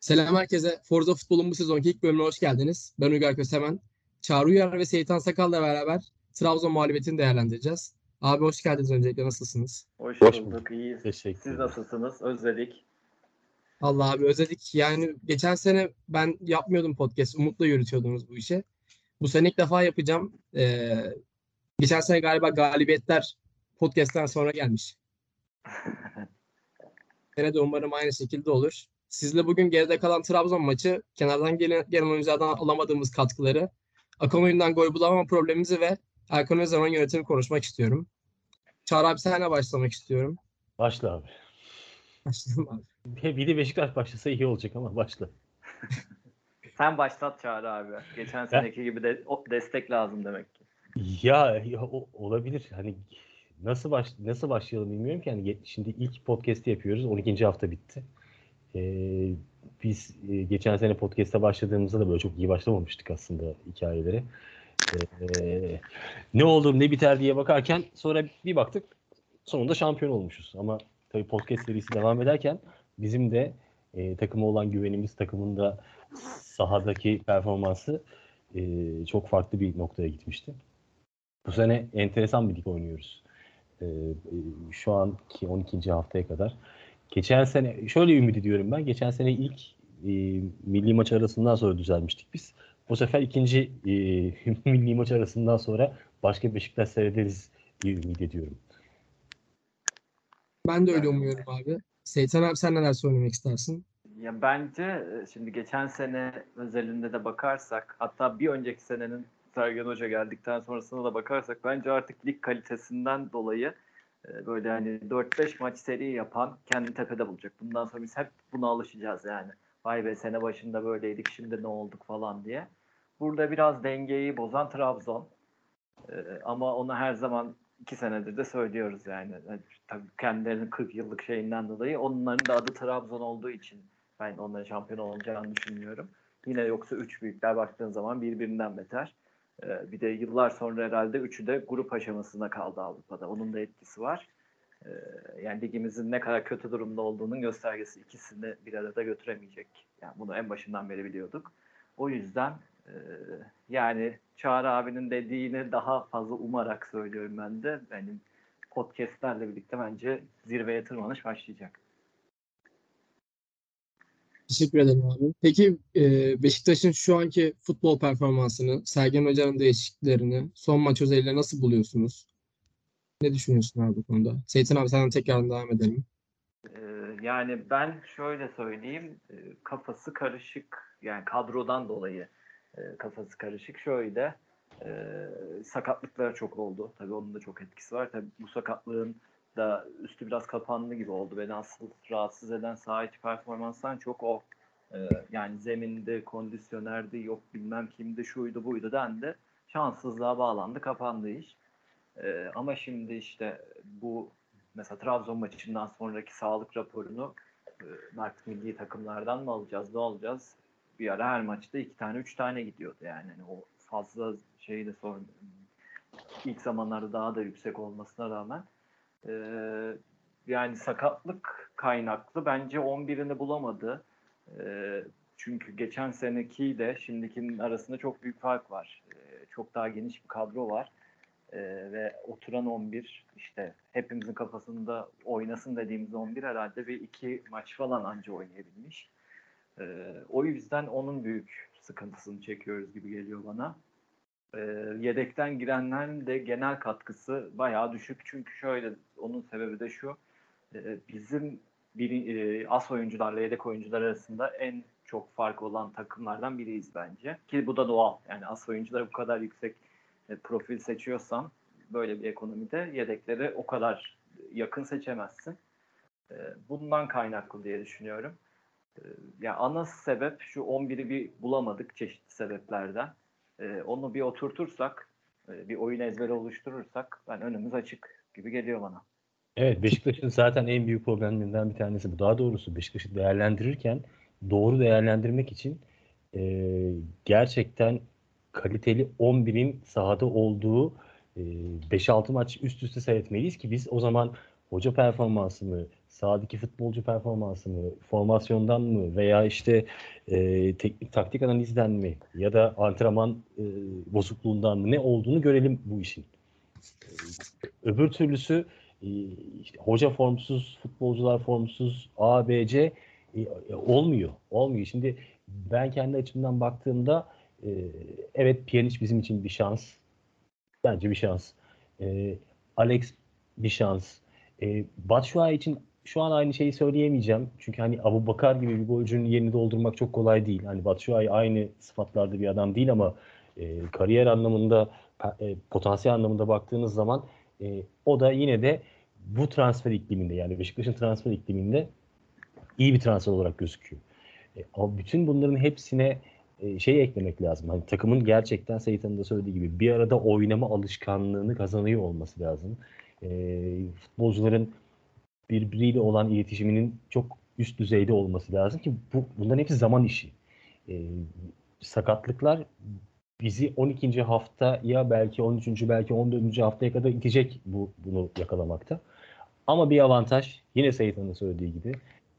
Selam herkese. Forza Futbol'un bu sezonki ilk bölümüne hoş geldiniz. Ben Uygar Kösemen. Çağrı Uyar ve Seyitan Sakal'la beraber Trabzon mağlubiyetini değerlendireceğiz. Abi hoş geldiniz öncelikle. Nasılsınız? Hoş, Hoş bulduk, iyiyiz. Teşekkür Siz nasılsınız? Özledik. Allah abi özledik. Yani geçen sene ben yapmıyordum podcast. Umut'la yürütüyordunuz bu işi. Bu sene ilk defa yapacağım. Ee, geçen sene galiba galibiyetler podcast'ten sonra gelmiş. Sene de umarım aynı şekilde olur. Sizle bugün geride kalan Trabzon maçı, kenardan gelen, gelen oyunculardan alamadığımız katkıları, Akan oyundan gol bulamama problemimizi ve Erkan Özerman yönetimi konuşmak istiyorum. Çağrı abi senle başlamak istiyorum. Başla abi. Başlayalım abi. Bir de Beşiktaş başlasa iyi olacak ama başla. Sen başlat Çağrı abi. Geçen seneki gibi de o destek lazım demek ki. Ya, ya o- olabilir. Hani nasıl baş nasıl başlayalım bilmiyorum ki. Hani ge- şimdi ilk podcast'i yapıyoruz. 12. hafta bitti. Ee, biz e, geçen sene podcast'a başladığımızda da böyle çok iyi başlamamıştık aslında hikayeleri. Ee, ne olur ne biter diye bakarken sonra bir baktık sonunda şampiyon olmuşuz. Ama tabii podcast serisi devam ederken bizim de e, takıma olan güvenimiz, takımın da sahadaki performansı e, çok farklı bir noktaya gitmişti. Bu sene enteresan bir lig oynuyoruz. E, e, şu anki 12. haftaya kadar. Geçen sene şöyle ümit ediyorum ben. Geçen sene ilk e, milli maç arasından sonra düzelmiştik biz. Bu sefer ikinci e, milli maç arasından sonra başka Beşiktaş seyrederiz diye ümit ediyorum. Ben de öyle umuyorum abi. Seytan abi sen neler söylemek istersin? Ya bence e, şimdi geçen sene özelinde de bakarsak hatta bir önceki senenin Sergen Hoca geldikten sonrasına da bakarsak bence artık lig kalitesinden dolayı böyle hani 4-5 maç seri yapan kendini tepede bulacak. Bundan sonra biz hep buna alışacağız yani. Vay be sene başında böyleydik şimdi ne olduk falan diye. Burada biraz dengeyi bozan Trabzon. E, ama onu her zaman iki senedir de söylüyoruz yani. Yani Tabii kendilerinin 40 yıllık şeyinden dolayı onların da adı Trabzon olduğu için ben onların şampiyon olacağını düşünmüyorum. Yine yoksa üç büyükler baktığın zaman birbirinden beter. Ee, bir de yıllar sonra herhalde üçü de grup aşamasına kaldı Avrupa'da. Onun da etkisi var. Ee, yani ligimizin ne kadar kötü durumda olduğunun göstergesi ikisini bir arada götüremeyecek. Yani bunu en başından beri biliyorduk. O yüzden e, yani Çağrı abinin dediğini daha fazla umarak söylüyorum ben de. Benim podcastlerle birlikte bence zirveye tırmanış başlayacak. Teşekkür ederim abi. Peki e, Beşiktaş'ın şu anki futbol performansını, Sergen Hoca'nın değişikliklerini, son maç özelliğiyle nasıl buluyorsunuz? Ne düşünüyorsun abi bu konuda? Seytan abi senden tekrar devam edelim. Ee, yani ben şöyle söyleyeyim e, kafası karışık yani kadrodan dolayı e, kafası karışık şöyle sakatlıklar çok oldu tabii onun da çok etkisi var tabii bu sakatlığın da üstü biraz kapandı gibi oldu. Beni asıl rahatsız eden saha içi performanstan çok o. E, yani zeminde kondisyonerdi yok bilmem kimdi şuydu buydu dendi. Şanssızlığa bağlandı kapandı iş. E, ama şimdi işte bu mesela Trabzon maçından sonraki sağlık raporunu e, artık milli takımlardan mı alacağız ne alacağız? Bir ara her maçta iki tane üç tane gidiyordu yani. Hani o fazla şeyi de sor ilk zamanlarda daha da yüksek olmasına rağmen e, yani sakatlık kaynaklı bence 11'ini bulamadı. E, çünkü geçen seneki de şimdikinin arasında çok büyük fark var. E, çok daha geniş bir kadro var. Ee, ve oturan 11 işte hepimizin kafasında oynasın dediğimiz 11 herhalde bir iki maç falan anca oynayabilmiş. Ee, o yüzden onun büyük sıkıntısını çekiyoruz gibi geliyor bana. Ee, yedekten girenlerin de genel katkısı bayağı düşük. Çünkü şöyle onun sebebi de şu. e, bizim bir, e, as oyuncularla yedek oyuncular arasında en çok fark olan takımlardan biriyiz bence. Ki bu da doğal. Yani as oyuncuları bu kadar yüksek e, profil seçiyorsan böyle bir ekonomide yedekleri o kadar yakın seçemezsin. E, Bundan kaynaklı diye düşünüyorum. E, Ya ana sebep şu 11'i bir bulamadık çeşitli sebeplerden. Onu bir oturtursak, bir oyun ezberi oluşturursak ben önümüz açık gibi geliyor bana. Evet Beşiktaş'ın zaten en büyük problemlerinden bir tanesi bu. Daha doğrusu Beşiktaş'ı değerlendirirken doğru değerlendirmek için e, gerçekten kaliteli 11'in sahada olduğu e, 5-6 maç üst üste seyretmeliyiz ki biz o zaman hoca performansı mı, sahadaki futbolcu performansı mı, formasyondan mı veya işte e, teknik taktik analizden mi ya da antrenman e, bozukluğundan mı ne olduğunu görelim bu işin. Öbür türlüsü e, işte hoca formsuz, futbolcular formsuz, A, B, C e, e, olmuyor. Olmuyor. Şimdi ben kendi açımdan baktığımda e, evet Pjanic bizim için bir şans. Bence bir şans. E, Alex bir şans. E, Batshuayi için şu an aynı şeyi söyleyemeyeceğim. Çünkü hani Abu Bakar gibi bir golcünün yerini doldurmak çok kolay değil. Hani Batshuayi aynı sıfatlarda bir adam değil ama e, kariyer anlamında, e, potansiyel anlamında baktığınız zaman e, o da yine de bu transfer ikliminde yani Beşiktaş'ın transfer ikliminde iyi bir transfer olarak gözüküyor. E, ama bütün bunların hepsine e, şey eklemek lazım. Hani takımın gerçekten Seyit'in de söylediği gibi bir arada oynama alışkanlığını kazanıyor olması lazım. E, futbolcuların birbiriyle olan iletişiminin çok üst düzeyde olması lazım ki bu bunların hepsi zaman işi. E, sakatlıklar bizi 12. hafta ya belki 13. belki 14. haftaya kadar itecek bu bunu yakalamakta. Ama bir avantaj yine Seyit'in söylediği gibi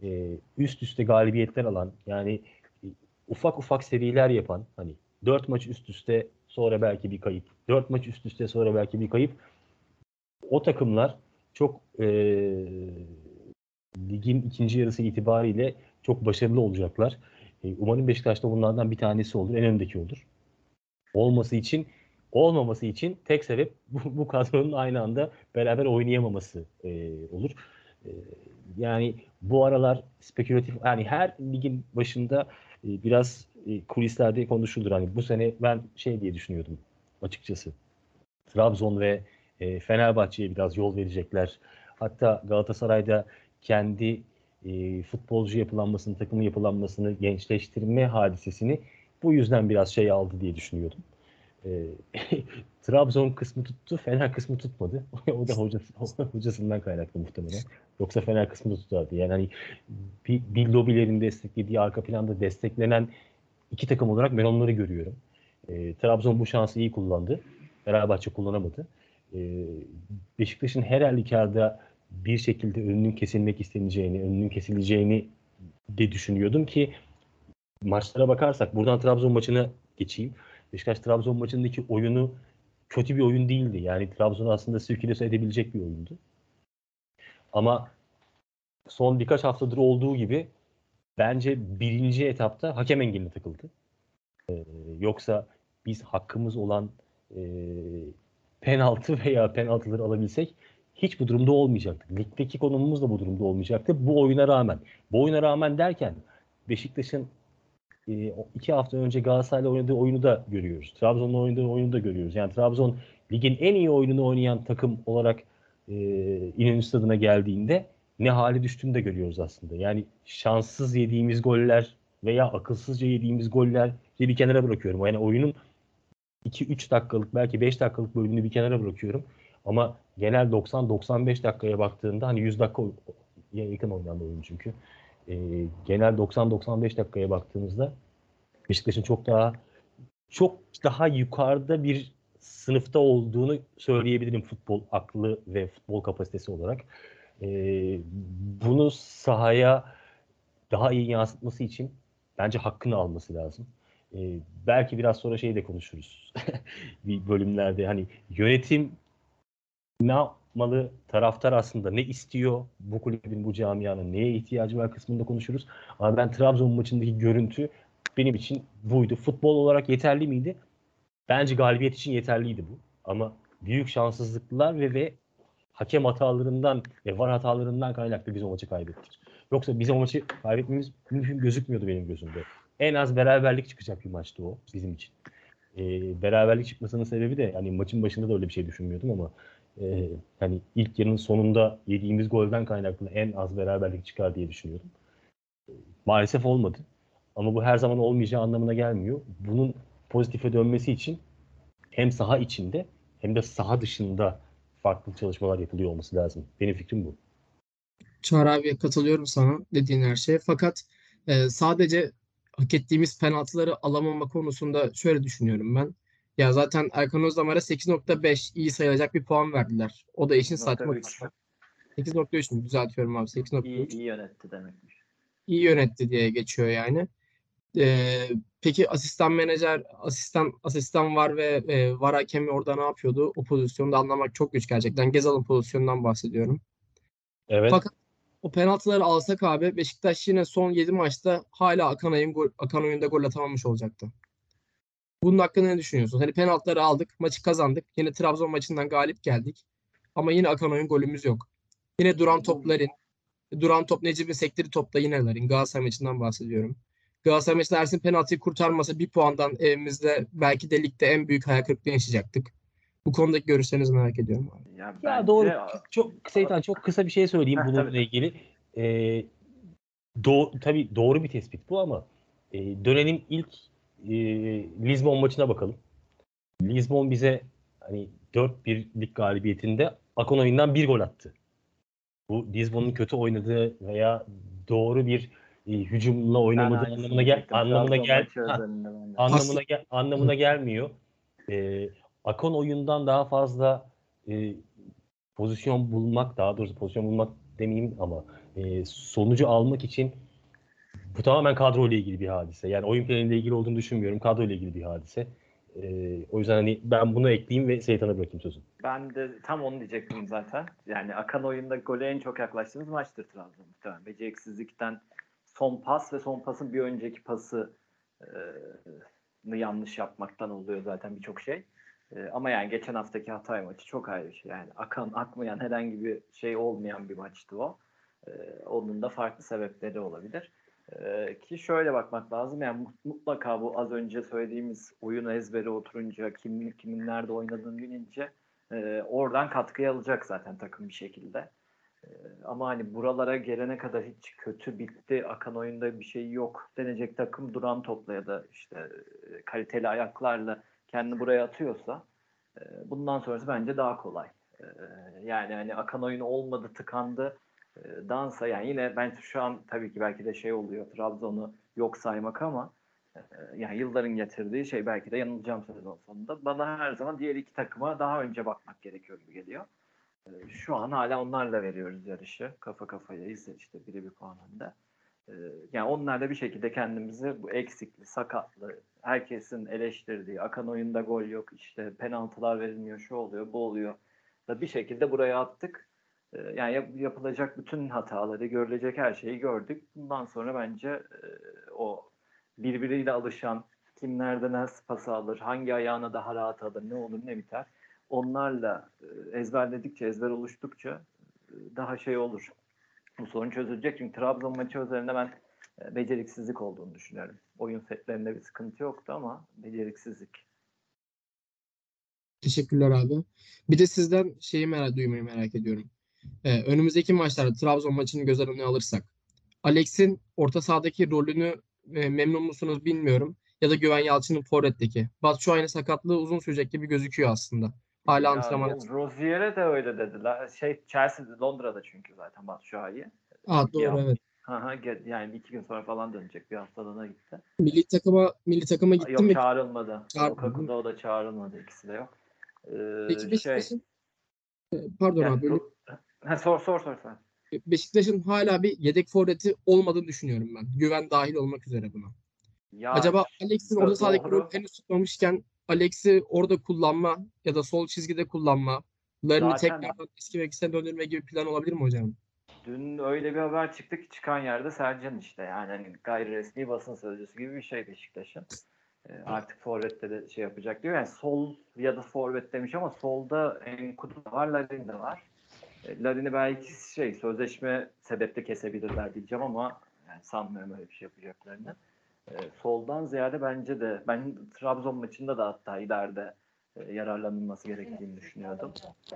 e, üst üste galibiyetler alan yani e, ufak ufak seriler yapan hani 4 maç üst üste sonra belki bir kayıp 4 maç üst üste sonra belki bir kayıp o takımlar çok e, ligin ikinci yarısı itibariyle çok başarılı olacaklar. E, umarım Beşiktaş da bunlardan bir tanesi olur. En öndeki olur. Olması için olmaması için tek sebep bu, bu kadronun aynı anda beraber oynayamaması e, olur. E, yani bu aralar spekülatif yani her ligin başında e, biraz e, kulislerde konuşulur. Hani bu sene ben şey diye düşünüyordum açıkçası. Trabzon ve e, Fenerbahçe'ye biraz yol verecekler. Hatta Galatasaray'da kendi e, futbolcu yapılanmasını, takımı yapılanmasını, gençleştirme hadisesini bu yüzden biraz şey aldı diye düşünüyordum. E, Trabzon kısmı tuttu, Fener kısmı tutmadı. o da hocası, hocasından kaynaklı muhtemelen. Yoksa Fener kısmı tutardı. Yani hani bir, bir lobilerin desteklediği, arka planda desteklenen iki takım olarak ben onları görüyorum. E, Trabzon bu şansı iyi kullandı. Fenerbahçe kullanamadı. E, Beşiktaş'ın her halükarda bir şekilde önünün kesilmek isteneceğini, önünün kesileceğini de düşünüyordum ki maçlara bakarsak buradan Trabzon maçına geçeyim. Beşiktaş Trabzon maçındaki oyunu kötü bir oyun değildi. Yani Trabzon aslında sirkülese edebilecek bir oyundu. Ama son birkaç haftadır olduğu gibi bence birinci etapta hakem engeline takıldı. Ee, yoksa biz hakkımız olan e, penaltı veya penaltıları alabilsek hiç bu durumda olmayacaktık. Ligdeki konumumuz da bu durumda olmayacaktı. Bu oyuna rağmen. Bu oyuna rağmen derken Beşiktaş'ın e, iki hafta önce Galatasaray'la oynadığı oyunu da görüyoruz. Trabzon'la oynadığı oyunu da görüyoruz. Yani Trabzon ligin en iyi oyununu oynayan takım olarak e, İnönü Stadı'na geldiğinde ne hale düştüğünü de görüyoruz aslında. Yani şanssız yediğimiz goller veya akılsızca yediğimiz goller bir kenara bırakıyorum. Yani oyunun 2-3 dakikalık belki 5 dakikalık bölümünü bir kenara bırakıyorum. Ama genel 90-95 dakikaya baktığında hani 100 dakika yakın oynanan oyun çünkü. E, genel 90-95 dakikaya baktığımızda Beşiktaş'ın çok daha çok daha yukarıda bir sınıfta olduğunu söyleyebilirim futbol aklı ve futbol kapasitesi olarak. E, bunu sahaya daha iyi yansıtması için bence hakkını alması lazım. E, belki biraz sonra şeyi de konuşuruz. bir bölümlerde hani yönetim ne yapmalı? Taraftar aslında ne istiyor? Bu kulübün, bu camianın neye ihtiyacı var kısmında konuşuruz. Ama ben Trabzon maçındaki görüntü benim için buydu. Futbol olarak yeterli miydi? Bence galibiyet için yeterliydi bu. Ama büyük şanssızlıklar ve, ve hakem hatalarından ve var hatalarından kaynaklı biz o maçı kaybettik. Yoksa biz o maçı kaybetmemiz mümkün gözükmüyordu benim gözümde. En az beraberlik çıkacak bir maçtı o bizim için. Ee, beraberlik çıkmasının sebebi de hani maçın başında da öyle bir şey düşünmüyordum ama e, hani ilk yarının sonunda yediğimiz golden kaynaklı en az beraberlik çıkar diye düşünüyordum. Maalesef olmadı. Ama bu her zaman olmayacağı anlamına gelmiyor. Bunun pozitife dönmesi için hem saha içinde hem de saha dışında farklı çalışmalar yapılıyor olması lazım. Benim fikrim bu. Çağrı abiye katılıyorum sana dediğin her şeye. Fakat e, sadece hak ettiğimiz penaltıları alamama konusunda şöyle düşünüyorum ben. Ya zaten Erkan Özdamar'a 8.5 iyi sayılacak bir puan verdiler. O da işin saçma 8.3. kısmı. 8.3 mü? Düzeltiyorum abi. 8.3. İyi, iyi yönetti demekmiş. iyi yönetti diye geçiyor yani. Ee, peki asistan menajer, asistan asistan var ve e, var hakemi orada ne yapıyordu? O pozisyonda anlamak çok güç gerçekten. Gezal'ın pozisyonundan bahsediyorum. Evet. Fakat o penaltıları alsak abi Beşiktaş yine son 7 maçta hala Akan Ay'ın gol, Akan oyunda gol atamamış olacaktı. Bunun hakkında ne düşünüyorsun? Hani penaltıları aldık, maçı kazandık. Yine Trabzon maçından galip geldik. Ama yine Akan oyun golümüz yok. Yine duran topların, duran top Necip'in sektiği topla yine Larin. Galatasaray maçından bahsediyorum. Galatasaray maçında Ersin penaltıyı kurtarmasa bir puandan evimizde belki de ligde en büyük hayal kırıklığı yaşayacaktık. Bu konudaki görüşlerinizi merak ediyorum abi. Ya, Ya doğru. Çok Seytan çok kısa bir şey söyleyeyim bununla tabii. ilgili. Ee, do tabii doğru bir tespit bu ama e, dönemin ilk e, Lisbon maçına bakalım. Lisbon bize hani 4-1'lik galibiyetinde Akon oyundan bir gol attı. Bu Lisbon'un kötü oynadığı veya doğru bir e, hücumla oynamadığı aynısını anlamına gel anlamına gel anlamına gel anlamına gelmiyor. Ee, Akon oyundan daha fazla e, pozisyon bulmak, daha doğrusu pozisyon bulmak demeyeyim ama e, sonucu almak için bu tamamen kadro ile ilgili bir hadise. Yani oyun planıyla ilgili olduğunu düşünmüyorum. Kadro ile ilgili bir hadise. E, o yüzden hani ben bunu ekleyeyim ve Seytan'a bırakayım sözü. Ben de tam onu diyecektim zaten. Yani akan oyunda gole en çok yaklaştığımız maçtır Trabzon. Muhtemelen beceriksizlikten son pas ve son pasın bir önceki pası e, yanlış yapmaktan oluyor zaten birçok şey. E, ama yani geçen haftaki Hatay maçı çok ayrı bir şey. Yani akan akmayan herhangi bir şey olmayan bir maçtı o. E, onun da farklı sebepleri olabilir. Ki şöyle bakmak lazım. Yani mut- mutlaka bu az önce söylediğimiz oyun ezberi oturunca kimin kimin nerede oynadığını bilince e, oradan katkıyı alacak zaten takım bir şekilde. E, ama hani buralara gelene kadar hiç kötü bitti, akan oyunda bir şey yok denecek takım duran topla ya da işte e, kaliteli ayaklarla kendini buraya atıyorsa e, bundan sonrası bence daha kolay. E, yani hani akan oyunu olmadı, tıkandı. E, dansa yani yine ben şu an tabii ki belki de şey oluyor Trabzon'u yok saymak ama e, yani yılların getirdiği şey belki de yanılacağım sezon sonunda. Bana her zaman diğer iki takıma daha önce bakmak gerekiyor gibi geliyor. E, Şu an hala onlarla veriyoruz yarışı. Kafa kafayayız işte biri bir puan önde. E, Yani onlarla bir şekilde kendimizi bu eksikli, sakatlı, herkesin eleştirdiği, akan oyunda gol yok, işte penaltılar verilmiyor, şu oluyor, bu oluyor da bir şekilde buraya attık. Yani yap- yapılacak bütün hataları, görülecek her şeyi gördük. Bundan sonra bence o birbiriyle alışan, kim nerede nasıl pası alır, hangi ayağına daha rahat alır, ne olur ne biter. Onlarla ezberledikçe, ezber oluştukça daha şey olur. Bu sorun çözülecek. Çünkü Trabzon maçı üzerinde ben beceriksizlik olduğunu düşünüyorum. Oyun setlerinde bir sıkıntı yoktu ama beceriksizlik. Teşekkürler abi. Bir de sizden şeyi merak duymayı merak ediyorum. Ee, önümüzdeki maçlarda Trabzon maçını göz önüne alırsak Alex'in orta sahadaki rolünü e, memnun musunuz bilmiyorum. Ya da Güven Yalçın'ın forvetteki. Batshuayi'nin sakatlığı uzun sürecek gibi gözüküyor aslında. Hala antrenman. Ro- Rozier'e de öyle dediler. Şey Chelsea'de, Londra'da çünkü zaten Batshuayi. Aa, doğru evet. Haha, ge- yani iki gün sonra falan dönecek. Bir haftalığına gitti. Milli takıma milli takıma gitti Yok mi? çağrılmadı. Çağrılmadı. Lukaku'da o da çağrılmadı. İkisi de yok. Ee, Peki şey, pardon yani abi. Ro- ha, sor sor sor sen. Beşiktaş'ın hala bir yedek forveti olmadığını düşünüyorum ben. Güven dahil olmak üzere buna. Ya, Acaba Alex'in orada sahadaki rolü henüz tutmamışken Alex'i orada kullanma ya da sol çizgide kullanma, Larin'i tekrardan eski mevkisine döndürme gibi plan olabilir mi hocam? Dün öyle bir haber çıktı ki çıkan yerde Sercan işte yani hani gayri resmi basın sözcüsü gibi bir şey Beşiktaş'ın. Ee, artık forvette de şey yapacak diyor. Yani sol ya da forvet demiş ama solda Enkudu da var, Larin de var. E, Larin'i belki şey sözleşme sebeple kesebilirler diyeceğim ama yani sanmıyorum öyle bir şey yapacaklarını. E, soldan ziyade bence de ben Trabzon maçında da hatta ileride e, yararlanılması gerektiğini düşünüyordum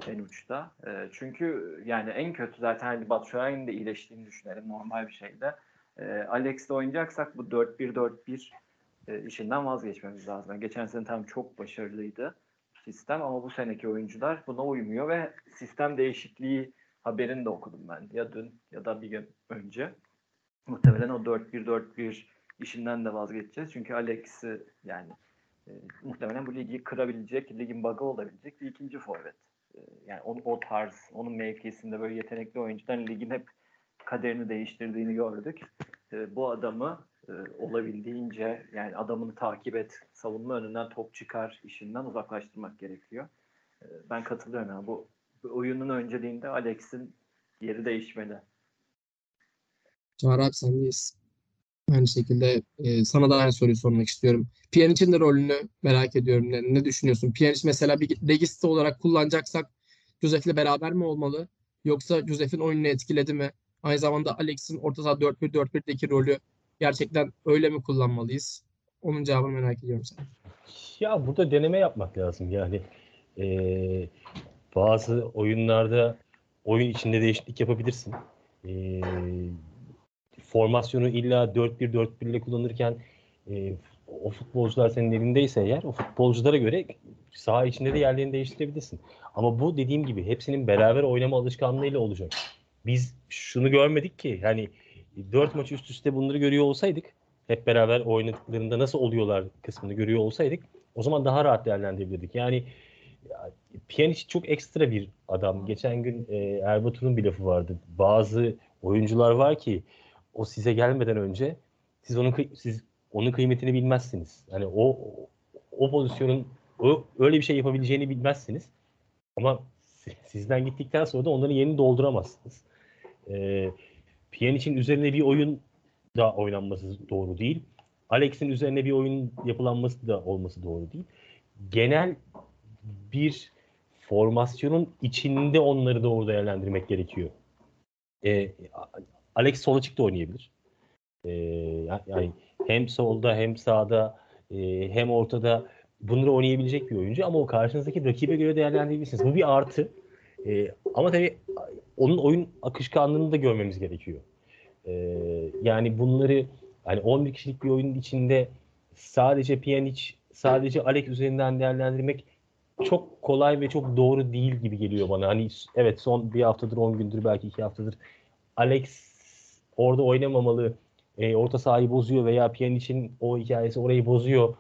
en uçta. E, çünkü yani en kötü zaten hani Batshuayi'nin de iyileştiğini düşünelim normal bir şeyde. E, Alex'le oynayacaksak bu 4-1-4-1 e, işinden vazgeçmemiz lazım. Geçen sene tam çok başarılıydı sistem ama bu seneki oyuncular buna uymuyor ve sistem değişikliği haberini de okudum ben. Ya dün ya da bir gün önce. Muhtemelen o 4-1-4-1 işinden de vazgeçeceğiz. Çünkü Alex'i yani e, muhtemelen bu ligi kırabilecek, ligin bug'ı olabilecek bir ikinci forvet. e, yani o, o tarz, onun mevkisinde böyle yetenekli oyuncuların ligin hep kaderini değiştirdiğini gördük. E, bu adamı e, olabildiğince yani adamını takip et, savunma önünden top çıkar işinden uzaklaştırmak gerekiyor. E, ben katılıyorum yani bu, bu oyunun önceliğinde Alex'in yeri değişmeli. Çağrı abi sendeyiz. Aynı şekilde e, sana da aynı soruyu sormak istiyorum. Pjanic'in de rolünü merak ediyorum. Ne, ne düşünüyorsun? Pjanic mesela bir registe olarak kullanacaksak Josef'le beraber mi olmalı? Yoksa Josef'in oyununu etkiledi mi? Aynı zamanda Alex'in orta saha 4-1-4-1'deki rolü gerçekten öyle mi kullanmalıyız? Onun cevabını merak ediyorum sen. Ya burada deneme yapmak lazım yani. Ee, bazı oyunlarda oyun içinde değişiklik yapabilirsin. Ee, formasyonu illa 4-1-4-1 ile kullanırken e, o futbolcular senin elindeyse eğer o futbolculara göre saha içinde de yerlerini değiştirebilirsin. Ama bu dediğim gibi hepsinin beraber oynama alışkanlığıyla olacak. Biz şunu görmedik ki yani 4 maç üst üste bunları görüyor olsaydık hep beraber oynadıklarında nasıl oluyorlar kısmını görüyor olsaydık o zaman daha rahat değerlendirebilirdik. Yani ya, Pjanic çok ekstra bir adam. Geçen gün e, Erbatur'un bir lafı vardı. Bazı oyuncular var ki o size gelmeden önce siz onun siz onun kıymetini bilmezsiniz. Yani o o pozisyonun o, öyle bir şey yapabileceğini bilmezsiniz. Ama sizden gittikten sonra da onların yerini dolduramazsınız. E, Pjanic'in üzerine bir oyun da oynanması doğru değil. Alex'in üzerine bir oyun yapılanması da olması doğru değil. Genel bir formasyonun içinde onları doğru değerlendirmek gerekiyor. Ee, Alex sol açıkta oynayabilir. Ee, yani hem solda hem sağda e, hem ortada bunları oynayabilecek bir oyuncu ama o karşınızdaki rakibe göre değerlendirebilirsiniz. Bu bir artı. Ee, ama tabii onun oyun akışkanlığını da görmemiz gerekiyor. Ee, yani bunları yani 11 kişilik bir oyunun içinde sadece Pjanic, sadece Alex üzerinden değerlendirmek çok kolay ve çok doğru değil gibi geliyor bana. Hani evet son bir haftadır, 10 gündür, belki iki haftadır Alex orada oynamamalı, e, orta sahayı bozuyor veya Pjanic'in o hikayesi orayı bozuyor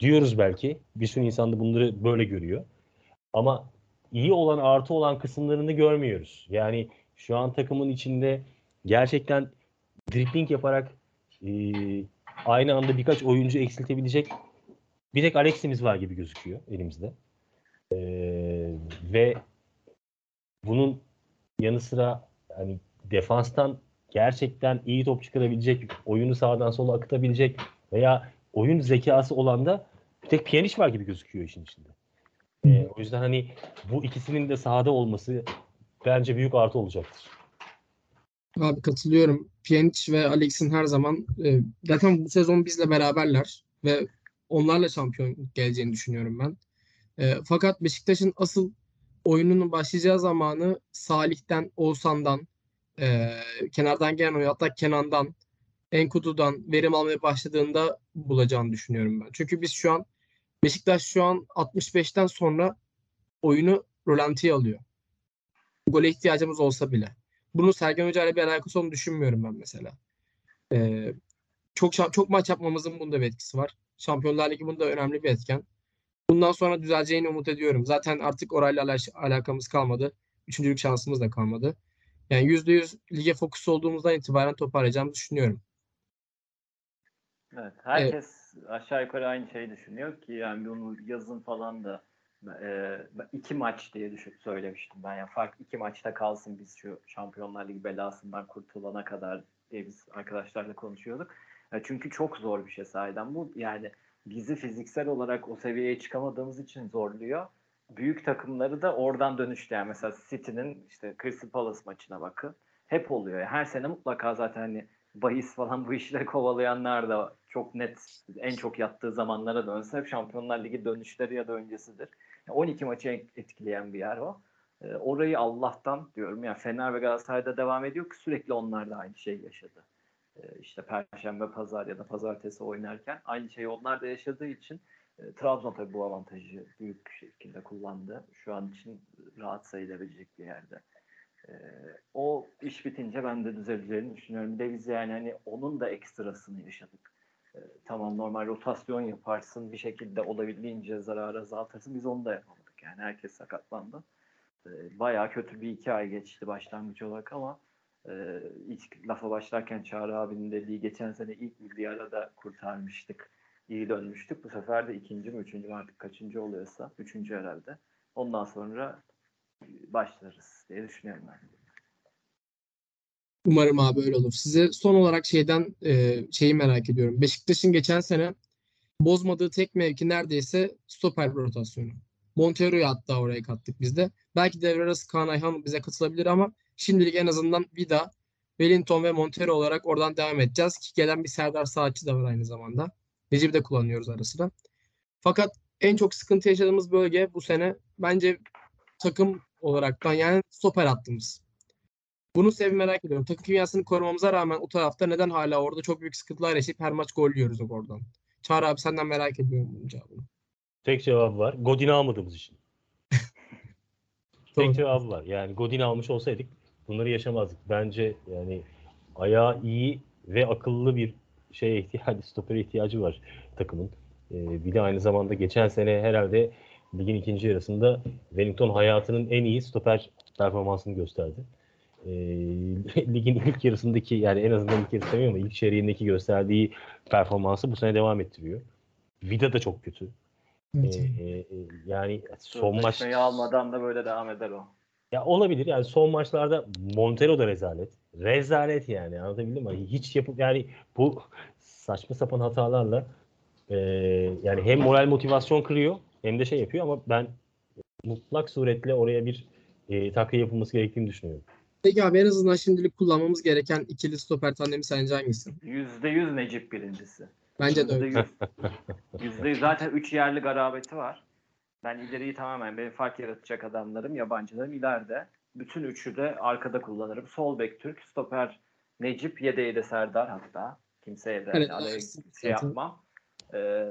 diyoruz belki. Bir sürü insan da bunları böyle görüyor. Ama iyi olan, artı olan kısımlarını görmüyoruz. Yani şu an takımın içinde gerçekten dribbling yaparak e, aynı anda birkaç oyuncu eksiltebilecek bir tek Alex'imiz var gibi gözüküyor elimizde. E, ve bunun yanı sıra hani defanstan gerçekten iyi top çıkarabilecek, oyunu sağdan sola akıtabilecek veya oyun zekası olan da bir tek Pjanic var gibi gözüküyor işin içinde. E, o yüzden hani bu ikisinin de sahada olması bence büyük artı olacaktır. Abi katılıyorum. Pjanic ve Alex'in her zaman e, zaten bu sezon bizle beraberler ve onlarla şampiyon geleceğini düşünüyorum ben. E, fakat Beşiktaş'ın asıl oyununun başlayacağı zamanı Salih'ten, Oğuzhan'dan, e, kenardan gelen oyun hatta Kenan'dan, Enkudu'dan verim almaya başladığında bulacağını düşünüyorum ben. Çünkü biz şu an Beşiktaş şu an 65'ten sonra oyunu rolantiye alıyor. Gole ihtiyacımız olsa bile. Bunun Sergen Hoca ile bir alakası olduğunu düşünmüyorum ben mesela. Ee, çok çok maç yapmamızın bunda bir etkisi var. Şampiyonlar Ligi bunda önemli bir etken. Bundan sonra düzeleceğini umut ediyorum. Zaten artık orayla al- alakamız kalmadı. Üçüncülük şansımız da kalmadı. Yani %100 lige fokus olduğumuzdan itibaren toparlayacağımızı düşünüyorum. Evet, herkes aşağı yukarı aynı şeyi düşünüyor ki yani bunu yazın falan da e, iki maç diye düşün, söylemiştim ben. Yani fark iki maçta kalsın biz şu Şampiyonlar Ligi belasından kurtulana kadar diye biz arkadaşlarla konuşuyorduk. E, çünkü çok zor bir şey sahiden bu. Yani bizi fiziksel olarak o seviyeye çıkamadığımız için zorluyor. Büyük takımları da oradan dönüştü. Yani mesela City'nin işte Crystal Palace maçına bakın. Hep oluyor. Yani her sene mutlaka zaten hani bahis falan bu işleri kovalayanlar da çok net en çok yattığı zamanlara dönse Şampiyonlar Ligi dönüşleri ya da öncesidir. Yani 12 maçı etkileyen bir yer o. E, orayı Allah'tan diyorum yani Fener ve Galatasaray'da devam ediyor ki sürekli onlar da aynı şey yaşadı. E, işte Perşembe, Pazar ya da Pazartesi oynarken aynı şeyi onlar da yaşadığı için e, Trabzon tabii bu avantajı büyük şekilde kullandı. Şu an için rahat sayılabilecek bir yerde. Ee, o iş bitince ben de düzeleceğini düşünüyorum. Bir de biz yani hani onun da ekstrasını yaşadık. Ee, tamam normal rotasyon yaparsın bir şekilde olabildiğince zararı azaltırsın. Biz onu da yapamadık. Yani herkes sakatlandı. E, bayağı kötü bir iki ay geçti başlangıç olarak ama e, ilk lafa başlarken Çağrı abinin dediği geçen sene ilk milli arada kurtarmıştık. İyi dönmüştük. Bu sefer de ikinci mi üçüncü mü artık kaçıncı oluyorsa üçüncü herhalde. Ondan sonra başlarız diye düşünüyorum ben. Umarım abi öyle olur. Size son olarak şeyden e, şeyi merak ediyorum. Beşiktaş'ın geçen sene bozmadığı tek mevki neredeyse stoper rotasyonu. Montero'yu hatta oraya kattık biz de. Belki devre arası Kaan Ayhan bize katılabilir ama şimdilik en azından Vida, Wellington ve Montero olarak oradan devam edeceğiz. Ki gelen bir Serdar Saatçi de var aynı zamanda. Necip'i de kullanıyoruz ara sıra. Fakat en çok sıkıntı yaşadığımız bölge bu sene bence takım olaraktan yani stoper hattımız. Bunu sebebi merak ediyorum. Takım kimyasını korumamıza rağmen o tarafta neden hala orada çok büyük sıkıntılar yaşayıp her maç gol yiyoruz oradan. Çağrı abi senden merak ediyorum bunun cevabını. Tek cevabı var. Godin'i almadığımız için. Tek cevabı var. Yani Godin'i almış olsaydık bunları yaşamazdık. Bence yani ayağı iyi ve akıllı bir şeye ihtiyacı, stopere ihtiyacı var takımın. Ee, bir de aynı zamanda geçen sene herhalde ligin ikinci yarısında Wellington hayatının en iyi stoper performansını gösterdi. Ee, ligin ilk yarısındaki yani en azından ilk yarısı demiyorum ama ilk çeyreğindeki gösterdiği performansı bu sene devam ettiriyor. Vida da çok kötü. Evet. Ee, e, yani son maç almadan da böyle devam eder o. ya olabilir yani son maçlarda Montero da rezalet. Rezalet yani anlatabildim mi? Hiç yapıp yani bu saçma sapan hatalarla e, yani hem moral motivasyon kırıyor hem de şey yapıyor ama ben mutlak suretle oraya bir e, takviye yapılması gerektiğini düşünüyorum. Peki abi en azından şimdilik kullanmamız gereken ikili stoper tandemi sence hangisi? Yüzde yüz Necip birincisi. Bence de Yüzde öyle. yüz. Yüzde yüz. Zaten üç yerli garabeti var. Ben ileriyi tamamen benim fark yaratacak adamlarım, yabancılarım ileride. Bütün üçü de arkada kullanırım. Sol bek Türk, stoper Necip, yedeği de Serdar hatta. Kimseye de Evet, Ersin şey yapmam.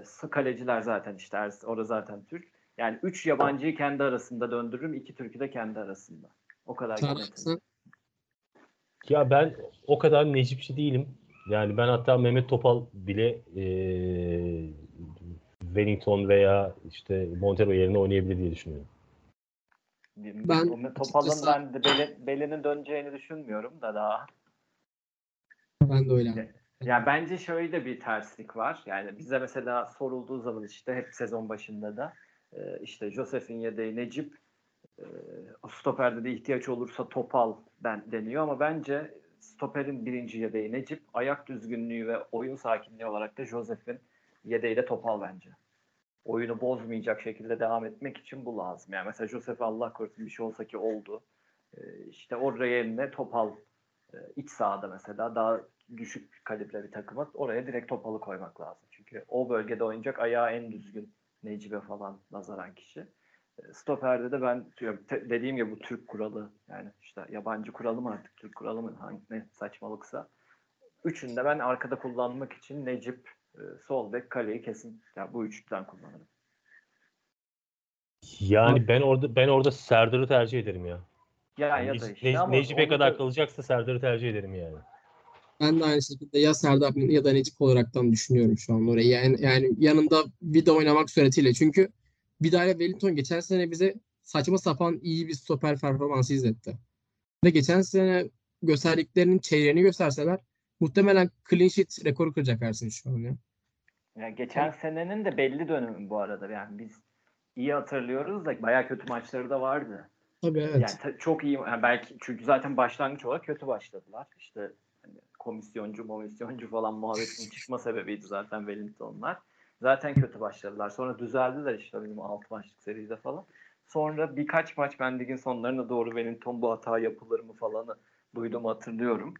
Sı- kaleciler zaten işte Ersin- orada zaten Türk. Yani üç yabancıyı kendi arasında döndürürüm. iki Türk'ü de kendi arasında. O kadar yönetim. Ya ben o kadar necipçi değilim. Yani ben hatta Mehmet Topal bile e, Wellington veya işte Montero yerine oynayabilir diye düşünüyorum. Ben Topal'ın ben de beli, belinin döneceğini düşünmüyorum da daha. Ben de öyle. Ya bence şöyle bir terslik var. Yani bize mesela sorulduğu zaman işte hep sezon başında da e, işte Josef'in yedeği Necip e, stoperde de ihtiyaç olursa Topal den, deniyor ama bence stoperin birinci yedeği Necip, ayak düzgünlüğü ve oyun sakinliği olarak da Josef'in yedeği de Topal bence. Oyunu bozmayacak şekilde devam etmek için bu lazım. Yani mesela Josef Allah korusun bir şey olsa ki oldu. E, işte oraya yerine Topal iç sahada mesela daha düşük kalibre bir takıma oraya direkt topalı koymak lazım. Çünkü o bölgede oynayacak ayağı en düzgün Necip'e falan nazaran kişi. E, Stoper'de de ben diyorum, te- dediğim gibi bu Türk kuralı yani işte yabancı kuralı mı artık Türk kuralı mı hangi ne saçmalıksa. Üçünde ben arkada kullanmak için Necip, e, sol bek, kaleyi kesin yani bu üçlüden kullanırım. Yani ben orada ben orada Serdar'ı tercih ederim ya. Ya ya da işte Ne- ama Necip'e kadar da- kalacaksa Serdar'ı tercih ederim yani. Ben de aynı şekilde ya Serdar ya da Necip olaraktan düşünüyorum şu an orayı. Yani, yani yanında Vida oynamak suretiyle. Çünkü Vida ile Wellington geçen sene bize saçma sapan iyi bir stoper performansı izletti. Ve geçen sene gösterdiklerinin çeyreğini gösterseler muhtemelen clean sheet rekoru kıracak Ersin şu an ya. Ya geçen senenin de belli dönümü bu arada. Yani biz iyi hatırlıyoruz da bayağı kötü maçları da vardı. Tabii evet. Yani çok iyi yani belki çünkü zaten başlangıç olarak kötü başladılar. İşte komisyoncu, komisyoncu falan muhabbetin çıkma sebebiydi zaten Wellington'lar. Zaten kötü başladılar. Sonra düzeldiler işte benim 6 maçlık seride falan. Sonra birkaç maç ben ligin sonlarına doğru Wellington bu hata yapılır mı falanı duydum hatırlıyorum.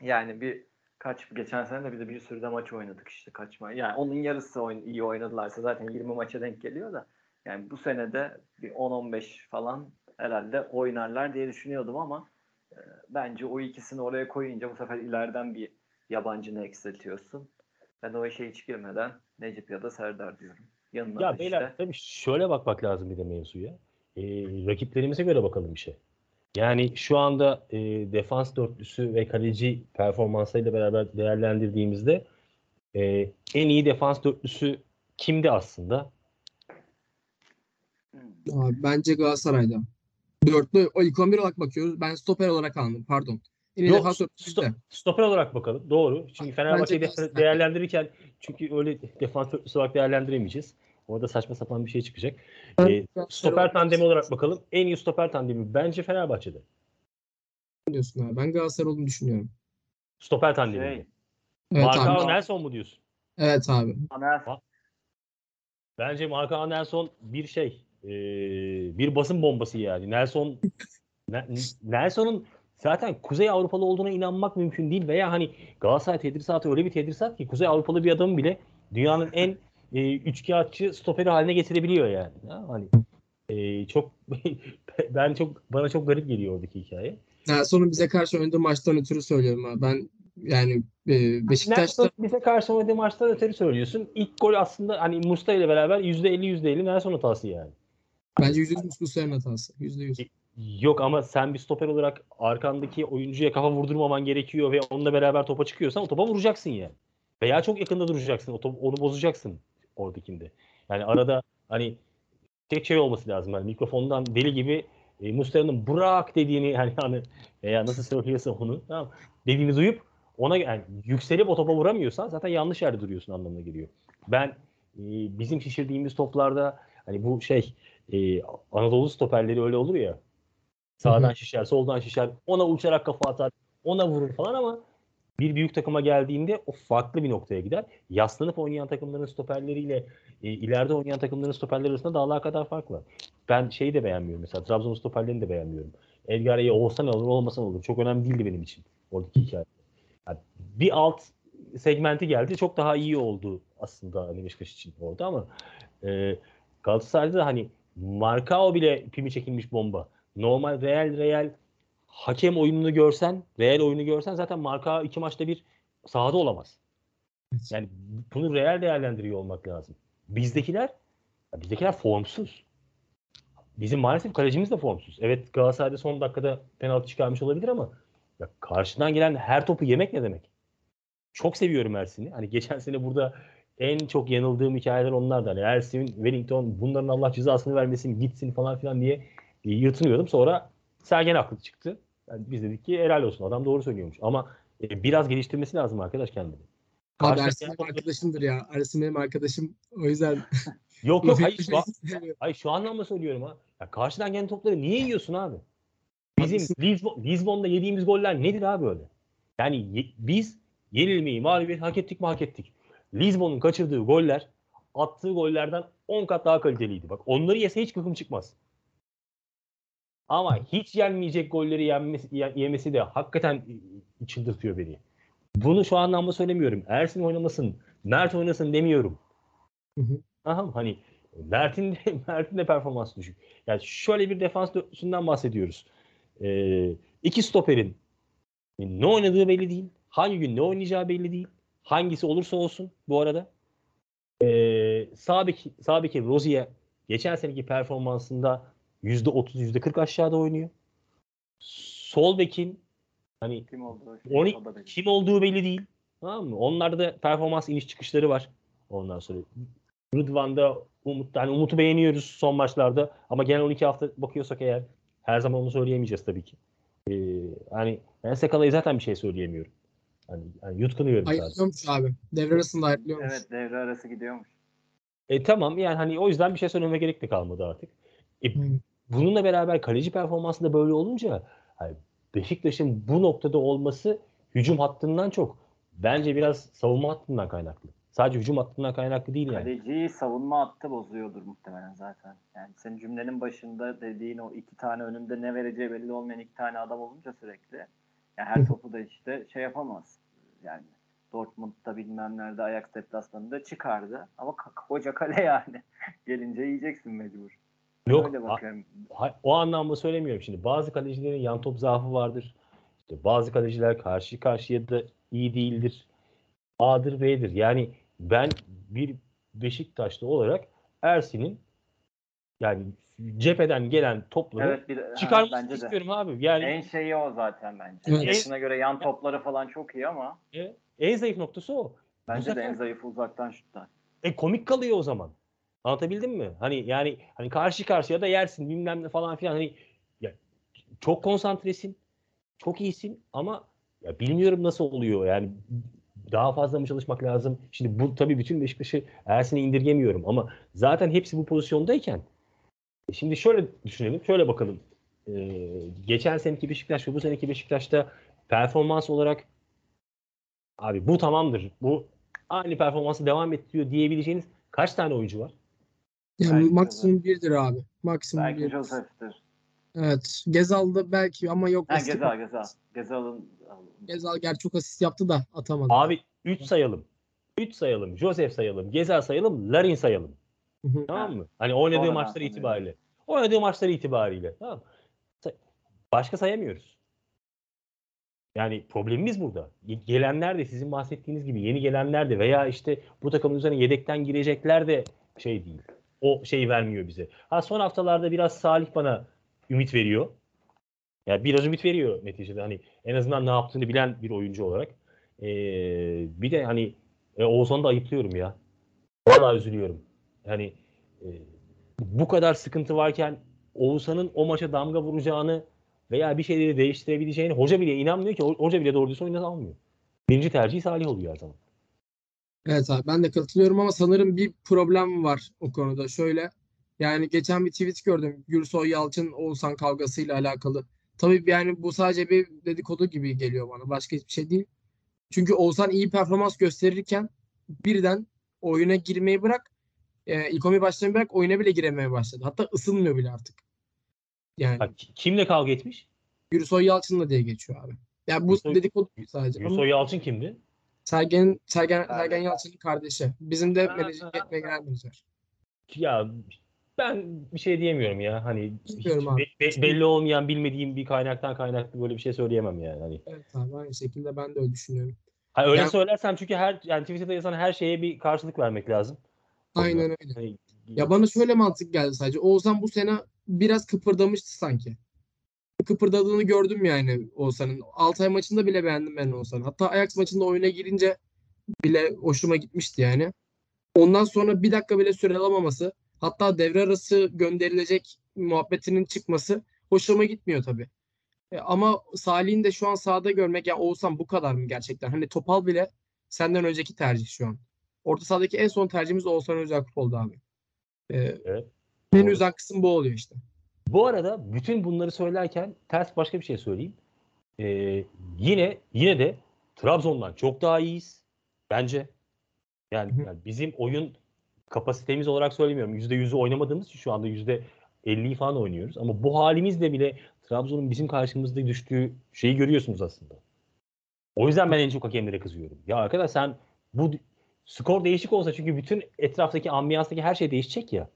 Yani bir kaç geçen sene de bir de bir sürü de maç oynadık işte kaç maç. Yani onun yarısı oyun, iyi oynadılarsa zaten 20 maça denk geliyor da yani bu sene de bir 10-15 falan herhalde oynarlar diye düşünüyordum ama bence o ikisini oraya koyunca bu sefer ileriden bir yabancını eksiltiyorsun. Ben o işe hiç girmeden Necip ya da Serdar diyorum. Yanına Ya beyler işte tabii şöyle bakmak lazım bir de mevzuya. Ee, rakiplerimize göre bakalım bir şey. Yani şu anda e, defans dörtlüsü ve kaleci performansıyla beraber değerlendirdiğimizde e, en iyi defans dörtlüsü kimdi aslında? Abi, bence Galatasaray'da. Dörtlü o ilk 11 olarak bakıyoruz. Ben stoper olarak aldım. Pardon. Yine Yok, sto- stoper olarak bakalım. Doğru. Çünkü Fenerbahçe'yi de- de- değerlendirirken çünkü öyle defans dörtlüsü olarak değerlendiremeyeceğiz. Orada saçma sapan bir şey çıkacak. Ben- Ee, stoper tandemi olarak bakalım. En iyi stoper tandemi bence Fenerbahçe'de. diyorsun abi. Ben Galatasaray olduğunu düşünüyorum. Stoper tandemi. Şey, Evet Marka abi. Nelson mu diyorsun? Evet abi. Aner Bence Marka Nelson bir şey. Ee, bir basın bombası yani. Nelson Ne- Nelson'un zaten Kuzey Avrupalı olduğuna inanmak mümkün değil veya hani Galatasaray tedrisatı öyle bir tedrisat ki Kuzey Avrupalı bir adamı bile dünyanın en e, üçkağıtçı stoperi haline getirebiliyor yani. Ha, hani e, çok ben çok bana çok garip geliyor oradaki hikaye. Nelson'un bize karşı oynadığı maçtan ötürü söylüyorum abi. Ben yani e, Beşiktaş'ta Nelson bize karşı oynadığı maçta öteri söylüyorsun. İlk gol aslında hani Musta ile beraber %50 %50 Nelson hatası yani. Bence %100 Muslusa'nın hatası. %100. Yok ama sen bir stoper olarak arkandaki oyuncuya kafa vurdurmaman gerekiyor ve onunla beraber topa çıkıyorsan o topa vuracaksın yani. Veya çok yakında duracaksın. O top, onu bozacaksın oradakinde. Yani arada hani tek şey olması lazım. Yani mikrofondan deli gibi e, Mustafa'nın bırak dediğini hani hani veya nasıl söylüyorsa onu tamam dediğini duyup ona yani yükselip o topa vuramıyorsan zaten yanlış yerde duruyorsun anlamına geliyor. Ben e, bizim şişirdiğimiz toplarda hani bu şey e, Anadolu stoperleri öyle olur ya Sağdan şişer, soldan şişer. Ona uçarak kafa atar. Ona vurur falan ama bir büyük takıma geldiğinde o farklı bir noktaya gider. Yaslanıp oynayan takımların stoperleriyle e, ileride oynayan takımların stoperleri arasında dağlar kadar fark var. Ben şeyi de beğenmiyorum mesela. Trabzon stoperlerini de beğenmiyorum. Elgare'ye olsa ne olur olmasa ne olur. Çok önemli değildi benim için oradaki hikaye. Yani bir alt segmenti geldi. Çok daha iyi oldu aslında hani Beşiktaş için orada ama e, Galatasaray'da da hani Markao bile pimi çekilmiş bomba normal real real hakem oyununu görsen, real oyunu görsen zaten marka iki maçta bir sahada olamaz. Yani bunu real değerlendiriyor olmak lazım. Bizdekiler bizdekiler formsuz. Bizim maalesef kalecimiz de formsuz. Evet Galatasaray'da son dakikada penaltı çıkarmış olabilir ama ya karşıdan gelen her topu yemek ne demek? Çok seviyorum Ersin'i. Hani geçen sene burada en çok yanıldığım hikayeler onlardan. Hani Ersin, Wellington bunların Allah cezasını vermesin gitsin falan filan diye yırtınıyordum. Sonra Sergen haklı çıktı. Yani biz dedik ki helal olsun adam doğru söylüyormuş. Ama e, biraz geliştirmesi lazım arkadaş kendini. Abi Ersin benim arkadaşımdır ya. Ersin benim arkadaşım. O yüzden Yok yok hayır şu, an, hayır şu anlamda söylüyorum ha. Ya karşıdan gelen topları niye yiyorsun abi? Bizim. Lisbon, Lisbon'da yediğimiz goller nedir abi öyle? Yani ye- biz yenilmeyi, mağlubiyeti hak ettik mi hak ettik. Lisbon'un kaçırdığı goller attığı gollerden 10 kat daha kaliteliydi. Bak onları yese hiç gıkım çıkmaz. Ama hiç yenmeyecek golleri yenmesi, ye- yemesi de hakikaten e, çıldırtıyor beni. Bunu şu anlamda söylemiyorum. Ersin oynamasın, Mert oynasın demiyorum. Hı hı. Aha, hani Mert'in de, Mert'in de performansı düşük. Yani şöyle bir defans dörtlüsünden bahsediyoruz. Ee, iki stoperin ne oynadığı belli değil. Hangi gün ne oynayacağı belli değil. Hangisi olursa olsun bu arada. Ee, sağ bek, sağ Rozier geçen seneki performansında %30 %40 aşağıda oynuyor. Sol bekin hani kim oldu? Oni- O da belli. kim olduğu belli değil. Tamam mı? Onlarda da performans iniş çıkışları var. Ondan sonra Rıdvan'da Umut, yani Umut'u beğeniyoruz son maçlarda ama genel 12 hafta bakıyorsak eğer her zaman onu söyleyemeyeceğiz tabii ki. Ee, hani ben Sakala'yı zaten bir şey söyleyemiyorum. Hani, hani yutkunuyorum. Ayrılıyormuş abi. Devre arasında ayrılıyormuş. Evet devre arası gidiyormuş. E tamam yani hani o yüzden bir şey söylememe gerek de kalmadı artık. E, Hı. bununla beraber kaleci performansı da böyle olunca hani Beşiktaş'ın bu noktada olması hücum hattından çok bence biraz savunma hattından kaynaklı. Sadece hücum hattından kaynaklı değil yani. Kaleciyi savunma hattı bozuyordur muhtemelen zaten. Yani senin cümlenin başında dediğin o iki tane önünde ne vereceği belli olmayan iki tane adam olunca sürekli yani her topu da işte şey yapamaz. Yani Dortmund'da bilmem nerede Ajax deplasmanında çıkardı. Ama koca kale yani. Gelince yiyeceksin mecbur. Yok Öyle a- bakıyorum. ha- o anlamda söylemiyorum şimdi. Bazı kalecilerin yan top zaafı vardır. İşte bazı kaleciler karşı karşıya da iyi değildir. A'dır B'dir. Yani ben bir Beşiktaşlı olarak Ersin'in yani cepheden gelen topları Evet bir ha, çıkarmasını bence de. istiyorum abi. Yani En şeyi o zaten bence. Evet. Yaşına göre yan topları falan çok iyi ama e, en zayıf noktası o. bence de sefer- en zayıfı uzaktan şutlar. E komik kalıyor o zaman. Anlatabildim mi? Hani yani hani karşı karşıya da yersin bilmem ne falan filan hani ya çok konsantresin, çok iyisin ama ya bilmiyorum nasıl oluyor. Yani daha fazla mı çalışmak lazım? Şimdi bu tabii bütün Beşiktaş'ı Ersin'e indirgemiyorum ama zaten hepsi bu pozisyondayken şimdi şöyle düşünelim, şöyle bakalım. Ee, geçen seneki Beşiktaş ve bu seneki Beşiktaş'ta performans olarak abi bu tamamdır. Bu aynı performansı devam ettiriyor diyebileceğiniz kaç tane oyuncu var? Yani Belki de. maksimum birdir abi. Maksimum Belki bir. Joseph'tir. Evet. Gezal'da belki ama yok. Ha Gezal Gezal. Gezal'ın Gezal gerçi çok asist yaptı da atamadı. Abi 3 sayalım. 3 sayalım. Joseph sayalım. Gezal sayalım. Larin sayalım. Tamam mı? Hani oynadığı Sonradan maçlar itibariyle. Oynadığı maçlar itibariyle. Tamam Başka sayamıyoruz. Yani problemimiz burada. Ge- Gelenler de sizin bahsettiğiniz gibi yeni gelenler de veya işte bu takımın üzerine yedekten girecekler de şey değil. O şeyi vermiyor bize. Ha son haftalarda biraz Salih bana ümit veriyor. Yani biraz ümit veriyor neticede. Hani en azından ne yaptığını bilen bir oyuncu olarak. Ee, bir de hani e, Oğuzhan'ı da ayıplıyorum ya. Vallahi üzülüyorum. Yani e, bu kadar sıkıntı varken Oğuzhan'ın o maça damga vuracağını veya bir şeyleri değiştirebileceğini hoca bile inanmıyor ki. Ho- Hoca bile doğru düzgün almıyor. Birinci tercihi Salih oluyor her zaman. Evet abi ben de katılıyorum ama sanırım bir problem var o konuda. Şöyle yani geçen bir tweet gördüm. Gürsoy Yalçın Oğuzhan kavgasıyla alakalı. Tabii yani bu sadece bir dedikodu gibi geliyor bana. Başka hiçbir şey değil. Çünkü Oğuzhan iyi performans gösterirken birden oyuna girmeyi bırak e, ilk 11 başlamayı bırak oyuna bile giremeye başladı. Hatta ısınmıyor bile artık. Yani Ha, ki- kimle kavga etmiş? Gürsoy Yalçın'la diye geçiyor abi. Yani bu Gürsoy- dedikodu sadece. Ama- Yusuf Yalçın kimdi? Sergen, Sergen, Sergen. Yalçın'ın kardeşi. Bizim de Ha, menajer, ha. ve genel menajer. Ya ben bir şey diyemiyorum ya. Hani hiç abi. be- be- belli olmayan bilmediğim bir kaynaktan kaynaklı böyle bir şey söyleyemem yani. Hani Evet abi aynı şekilde ben de öyle düşünüyorum. Ha, öyle Ya- söylersem çünkü her yani Twitter'da yazan her şeye bir karşılık vermek lazım. Aynen öyle. Ya bana şöyle mantık geldi sadece. Oğuzhan bu sene biraz kıpırdamıştı sanki. Kıpırdadığını gördüm yani Oğuzhan'ın. Altay maçında bile beğendim ben Oğuzhan'ı. Hatta Ajax maçında oyuna girince bile hoşuma gitmişti yani. Ondan sonra bir dakika bile süre alamaması, hatta devre arası gönderilecek muhabbetinin çıkması hoşuma gitmiyor tabii. E, ama Salih'in de şu an sahada görmek ya Oğuzhan bu kadar mı gerçekten? Hani Topal bile senden önceki tercih şu an. Orta sahadaki en son tercihimiz Oğuzhan Özakup oldu abi. E, Evet. Doğru. üzen kısım bu oluyor işte. Bu arada bütün bunları söylerken ters başka bir şey söyleyeyim. Ee, yine yine de Trabzon'dan çok daha iyiyiz bence. Yani, Hı hı. yani bizim oyun kapasitemiz olarak söylemiyorum. %100'ü oynamadığımız için şu anda %50'yi falan oynuyoruz. Ama bu halimizle bile Trabzon'un bizim karşımızda düştüğü şeyi görüyorsunuz aslında. O yüzden ben en çok hakemlere kızıyorum. Ya arkadaş sen bu skor değişik olsa çünkü bütün etraftaki ambiyanstaki her şey değişecek ya.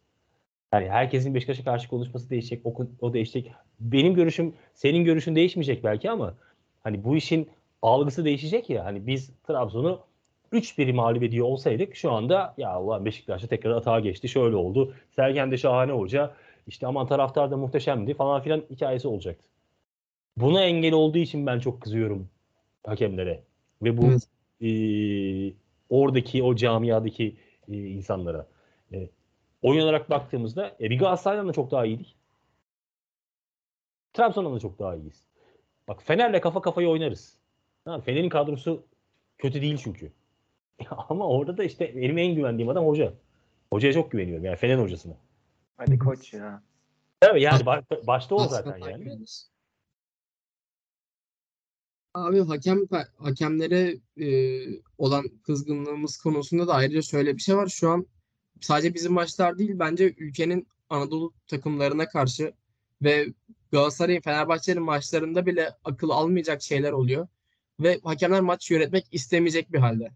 Yani herkesin Beşiktaş'a karşı konuşması değişecek, o, o değişecek. Benim görüşüm, senin görüşün değişmeyecek belki ama hani bu işin algısı değişecek ya. Hani biz Trabzon'u 3-1 mağlup ediyor olsaydık şu anda ya Allah Beşiktaş'ta tekrar atağa geçti, şöyle oldu. Sergen de şahane hoca, işte aman taraftar da muhteşemdi falan filan hikayesi olacaktı. Buna engel olduğu için ben çok kızıyorum hakemlere ve bu Evet. e, oradaki o camiadaki e, insanlara. E, oyun olarak baktığımızda e, bir Galatasaray'dan da çok daha iyiydik. Trabzon'dan da çok daha iyiyiz. Bak Fener'le kafa kafaya oynarız. Ha, Fener'in kadrosu kötü değil çünkü. Ama orada da işte benim en güvendiğim adam hoca. Hocaya çok güveniyorum yani Fener hocasına. Ali Koç ya. Tabii yani ba- başta o zaten yani. Abi hakem hakemlere e, olan kızgınlığımız konusunda da ayrıca şöyle bir şey var. Şu an sadece bizim maçlar değil bence ülkenin Anadolu takımlarına karşı ve Galatasaray'ın Fenerbahçe'nin maçlarında bile akıl almayacak şeyler oluyor. Ve hakemler maç yönetmek istemeyecek bir halde.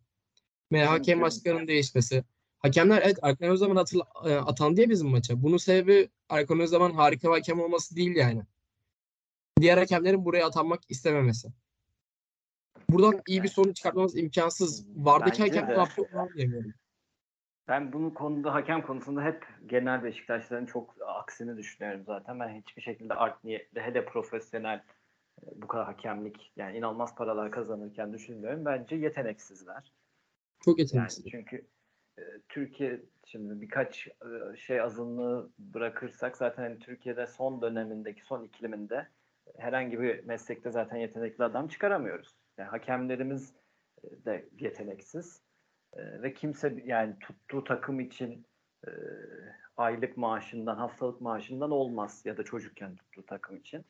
Ve hakem Mümkün. başkanının değişmesi. Hakemler evet Erkan Özdaman atıl, e, atandı ya bizim maça. Bunun sebebi Erkan Özdaman harika bir hakem olması değil yani. Diğer hakemlerin buraya atanmak istememesi. Buradan iyi bir sonuç çıkartmamız imkansız. Vardaki Bence hakem de. ne yapıyor onu diyemiyorum. Ben bunun konuda hakem konusunda hep genel Beşiktaşların çok aksini düşünüyorum zaten. Ben hiçbir şekilde art niyetli hele profesyonel e, bu kadar hakemlik yani inanılmaz paralar kazanırken düşünmüyorum. Bence yeteneksizler. Çok Yani yeteneksiz. çünkü e, Türkiye şimdi birkaç e, şey azınlığı bırakırsak zaten hani Türkiye'de son dönemindeki son ikliminde herhangi bir meslekte zaten yetenekli adam çıkaramıyoruz. Yani hakemlerimiz e, de yeteneksiz. E, ve kimse yani tuttuğu takım için e, aylık maaşından, haftalık maaşından olmaz ya da çocukken tuttuğu takım için.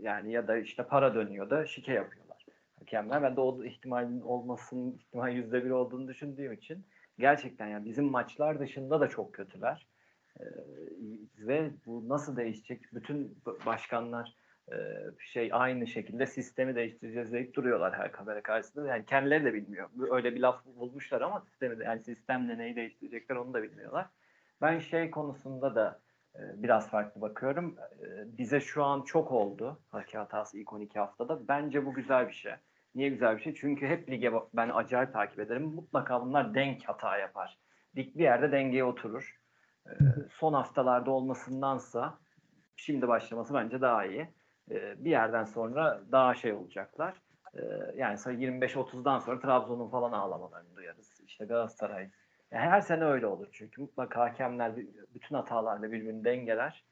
Yani ya da işte para dönüyor da şike yapıyorlar. Hakemler ben de o ihtimalin olmasının ihtimal yüzde bir olduğunu düşündüğüm için gerçekten yani bizim maçlar dışında da çok kötüler. E, ve bu nasıl değişecek? Bütün başkanlar şey aynı şekilde sistemi değiştireceğiz deyip duruyorlar her kamera karşısında. Yani kendileri de bilmiyor. Öyle bir laf bulmuşlar ama sistemi de, yani sistemle neyi değiştirecekler onu da bilmiyorlar. Ben şey konusunda da e, biraz farklı bakıyorum. E, bize şu an çok oldu haki hatası ilk 12 haftada. Bence bu güzel bir şey. Niye güzel bir şey? Çünkü hep lige ben acayip takip ederim. Mutlaka bunlar denk hata yapar. Lig bir yerde dengeye oturur. E, son haftalarda olmasındansa şimdi başlaması bence daha iyi. E, bir yerden sonra daha şey olacaklar. E, yani 25-30'dan sonra Trabzon'un falan ağlamalarını duyarız. İşte Galatasaray. Yani her sene öyle olur çünkü mutlaka hakemler bütün hatalarla birbirini dengeler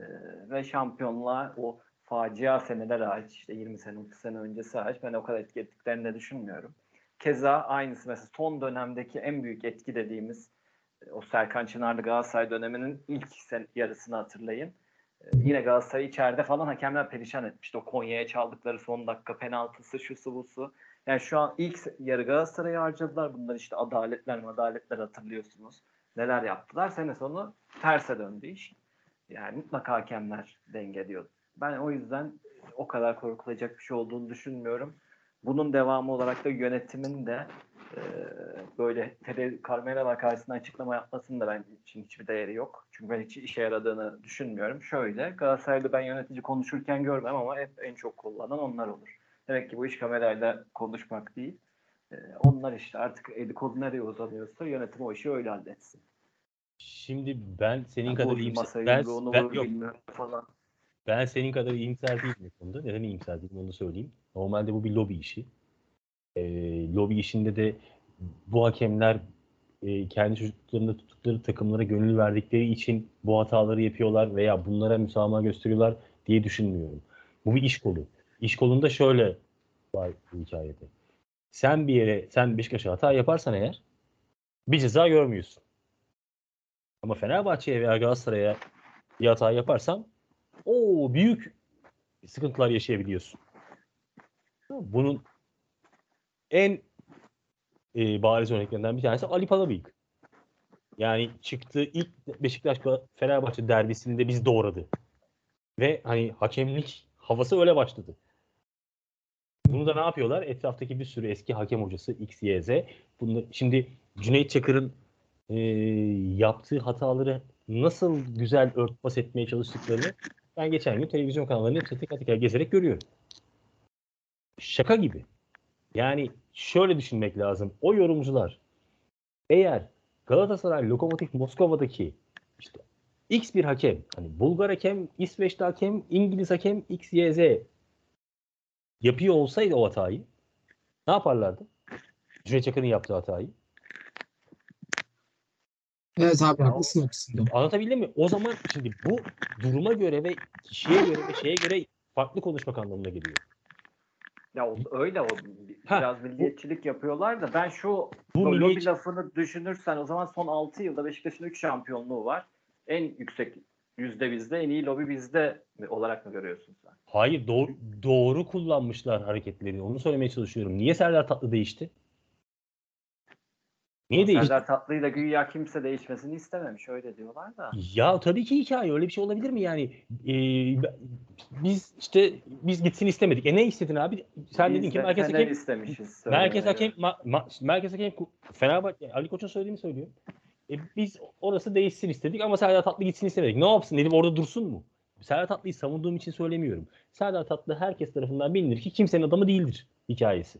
e, ve şampiyonluğa o facia seneler hariç işte 20 sene 30 sene öncesi hariç ben o kadar etki ettiklerini de düşünmüyorum. Keza aynısı mesela son dönemdeki en büyük etki dediğimiz o Serkan Çınarlı Galatasaray döneminin ilk sen yarısını hatırlayın ee, yine Galatasaray içeride falan hakemler perişan etmişti. O Konya'ya çaldıkları son dakika penaltısı, şusu busu. Yani şu an ilk yarı Galatasaray'ı harcadılar. Bunlar işte adaletler adaletler hatırlıyorsunuz. Neler yaptılar. Sene sonu terse döndü iş. Yani mutlaka hakemler dengeliyor. Ben o yüzden o kadar korkulacak bir şey olduğunu düşünmüyorum. Bunun devamı olarak da yönetimin de e, böyle tele, kameralar karşısında açıklama yapmasının da ben için hiçbir değeri yok. Çünkü ben hiç işe yaradığını düşünmüyorum. Şöyle Galatasaray'da ben yönetici konuşurken görmem ama hep en çok kullanan onlar olur. Demek ki bu iş kamerayla konuşmak değil. E, onlar işte artık eli kolu nereye uzanıyorsa yönetim o işi öyle halletsin. Şimdi ben senin yani kadar iyimser ben, onu ben, yok. falan. Ben senin kadar iyimser değilim bu konuda. Neden iyimser değilim onu söyleyeyim. Normalde bu bir lobi işi. E, lobi işinde de bu hakemler e, kendi çocuklarında tuttukları takımlara gönül verdikleri için bu hataları yapıyorlar veya bunlara müsamaha gösteriyorlar diye düşünmüyorum. Bu bir iş kolu. İş kolunda şöyle var bu hikayede. Sen bir yere, sen Beşiktaş'a hata yaparsan eğer bir ceza görmüyorsun. Ama Fenerbahçe'ye veya Galatasaray'a bir hata yaparsan o büyük sıkıntılar yaşayabiliyorsun. Bunun en e, bariz örneklerinden bir tanesi Ali Palabıyık. Yani çıktığı ilk Beşiktaş Fenerbahçe derbisinde biz doğradı. Ve hani hakemlik havası öyle başladı. Bunu da ne yapıyorlar? Etraftaki bir sürü eski hakem hocası X, Y, Z. Bunlar, şimdi Cüneyt Çakır'ın e, yaptığı hataları nasıl güzel örtbas etmeye çalıştıklarını ben geçen gün televizyon kanallarını teker teker gezerek görüyorum. Şaka gibi. Yani şöyle düşünmek lazım. O yorumcular eğer Galatasaray Lokomotiv Moskova'daki işte X bir hakem, hani Bulgar hakem, İsveçli hakem, İngiliz hakem, X, Y, Z yapıyor olsaydı o hatayı ne yaparlardı? Cüneyt Çakır'ın yaptığı hatayı. Evet abi haklısın kısımda. Anlatabildim mi? O zaman şimdi bu duruma göre ve kişiye göre ve şeye göre farklı konuşmak anlamına geliyor. Ya o, öyle o Ha, biraz milliyetçilik yapıyorlar da ben şu Bu lobi milliyetçi- lafını düşünürsen o zaman son 6 yılda Beşiktaş'ın 3 şampiyonluğu var. En yüksek yüzde bizde en iyi lobi bizde olarak mı görüyorsun sen? Hayır doğru, doğru kullanmışlar hareketleri. Onu söylemeye çalışıyorum. Niye Serdar Tatlı değişti? Niye değişti? Serdar Tatlı'yla güya kimse değişmesini istememiş öyle diyorlar da. Ya tabii ki hikaye. Öyle bir şey olabilir mi yani? Ee, biz işte biz gitsin istemedik. E ne istedin abi? Sen Biz dedin ki merkez hakem istemişiz. merkez hakem ma, ma- merkez hakem Fenerbahçe Ali Koç'un söylediğini söylüyor. E, biz orası değişsin istedik ama Serdar Tatlı gitsin istemedik. Ne yapsın dedim orada dursun mu? Serdar Tatlı'yı savunduğum için söylemiyorum. Serdar Tatlı herkes tarafından bilinir ki kimsenin adamı değildir hikayesi.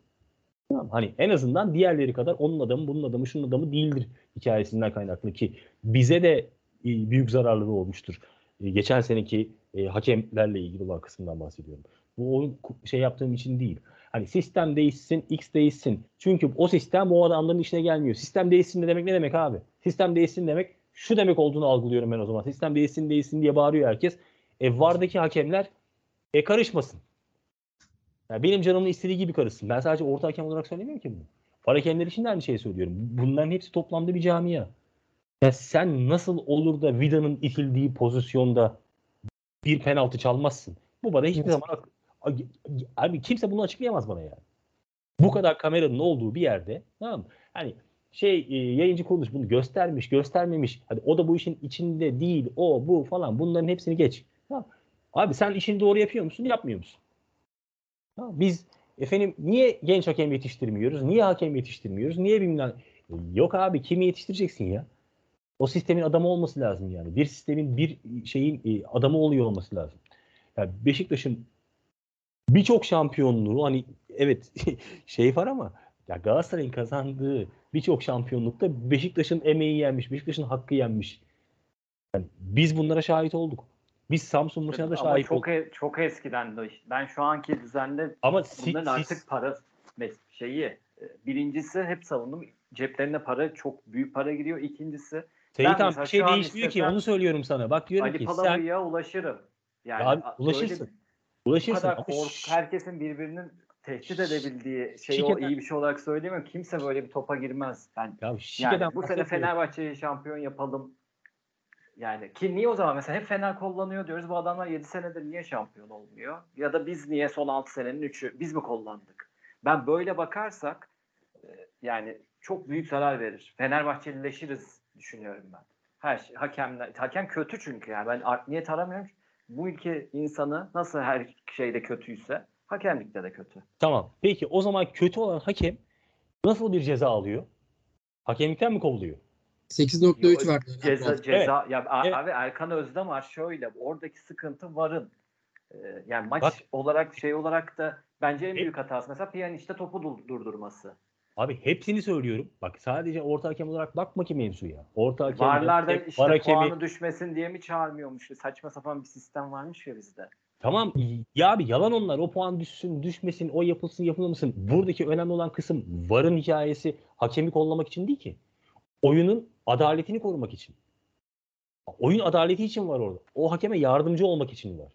Tamam, hani en azından diğerleri kadar onun adamı, bunun adamı, şunun adamı değildir hikayesinden kaynaklı ki bize de e, büyük zararları olmuştur. E, geçen seneki e, hakemlerle ilgili olan kısımdan bahsediyorum. Bu oyun şey yaptığım için değil. Hani sistem değişsin, X değişsin. Çünkü o sistem o adamların işine gelmiyor. Sistem değişsin de demek ne demek abi? Sistem değişsin demek şu demek olduğunu algılıyorum ben o zaman. Sistem değişsin değişsin diye bağırıyor herkes. E, VAR'daki hakemler E karışmasın. Ya benim canımın istediği gibi karışsın. Ben sadece orta hakem olarak söylemiyorum ki bunu. Var hakemler için de aynı şeyi söylüyorum. Bunların hepsi toplamda bir camia. Ya sen nasıl olur da Vida'nın itildiği pozisyonda bir penaltı çalmazsın? Bu bana hiçbir zaman abi kimse bunu açıklayamaz bana yani. Bu kadar kameranın olduğu bir yerde tamam mı? Hani şey e, yayıncı kuruluş bunu göstermiş, göstermemiş. Hadi o da bu işin içinde değil, o bu falan. Bunların hepsini geç. Tamam. Abi sen işini doğru yapıyor musun, yapmıyor musun? Biz efendim niye genç hakem yetiştirmiyoruz? Niye hakem yetiştirmiyoruz? Niye bilmem Yok abi kimi yetiştireceksin ya? O sistemin adamı olması lazım yani. Bir sistemin bir şeyin e, adamı oluyor olması lazım. Yani Beşiktaş'ın birçok şampiyonluğu hani evet şey var ama ya Galatasaray'ın kazandığı birçok şampiyonlukta Beşiktaş'ın emeği yenmiş, Beşiktaş'ın hakkı yenmiş. Yani biz bunlara şahit olduk. Biz Samsun maçına da şahit çok olduk. e- çok eskiden de. Ben şu anki düzende Ama bunların siz- artık para mes- şeyi e, birincisi hep savundum ceplerine para çok büyük para giriyor. İkincisi Seyit Ben abi bir şey değişmiyor ki onu söylüyorum sana. Bak diyorum Ali ki sen Palabıyık'a ulaşırım. Yani Abi, ulaşırsın. böyle bu ulaşırsın. kadar ama kork herkesin birbirinin tehdit edebildiği şeyi o iyi bir şey olarak söylemiyorum. Kimse böyle bir topa girmez. Ben ya yani bu sene. Fenerbahçe'yi şampiyon yapalım. Yani ki niye o zaman mesela hep Fener kullanıyor diyoruz. Bu adamlar 7 senedir niye şampiyon olmuyor? Ya da biz niye son 6 senenin 3'ü biz mi kullandık? Ben böyle bakarsak e, yani çok büyük zarar verir. Fenerbahçelileşiriz düşünüyorum ben. Her şey, hakemler, hakem kötü çünkü yani ben art niyet aramıyorum. Bu ülke insanı nasıl her şeyde kötüyse hakemlikte de kötü. Tamam. Peki o zaman kötü olan hakem nasıl bir ceza alıyor? Hakemlikten mi kovuluyor? 8.3 Yo, verdi. Ceza, ceza ya a- Evet. abi Erkan Özdemir şöyle oradaki sıkıntı varın. Ee, yani maç Bak. olarak şey olarak da bence en Hep- büyük hatası mesela Pjanic'te topu dur- durdurması. Abi hepsini söylüyorum. Bak sadece orta hakem olarak bakma ki mevzuya. Orta hakem, Varlarda hakem, işte var hakemi. puanı düşmesin diye mi çağırmıyormuş? Saçma sapan bir sistem varmış ya bizde. Tamam ya abi yalan onlar. O puan düşsün, düşmesin, o yapılsın, yapılmasın. Buradaki önemli olan kısım varın hikayesi hakemi kollamak için değil ki. Oyunun adaletini korumak için. Oyun adaleti için var orada. O hakeme yardımcı olmak için var.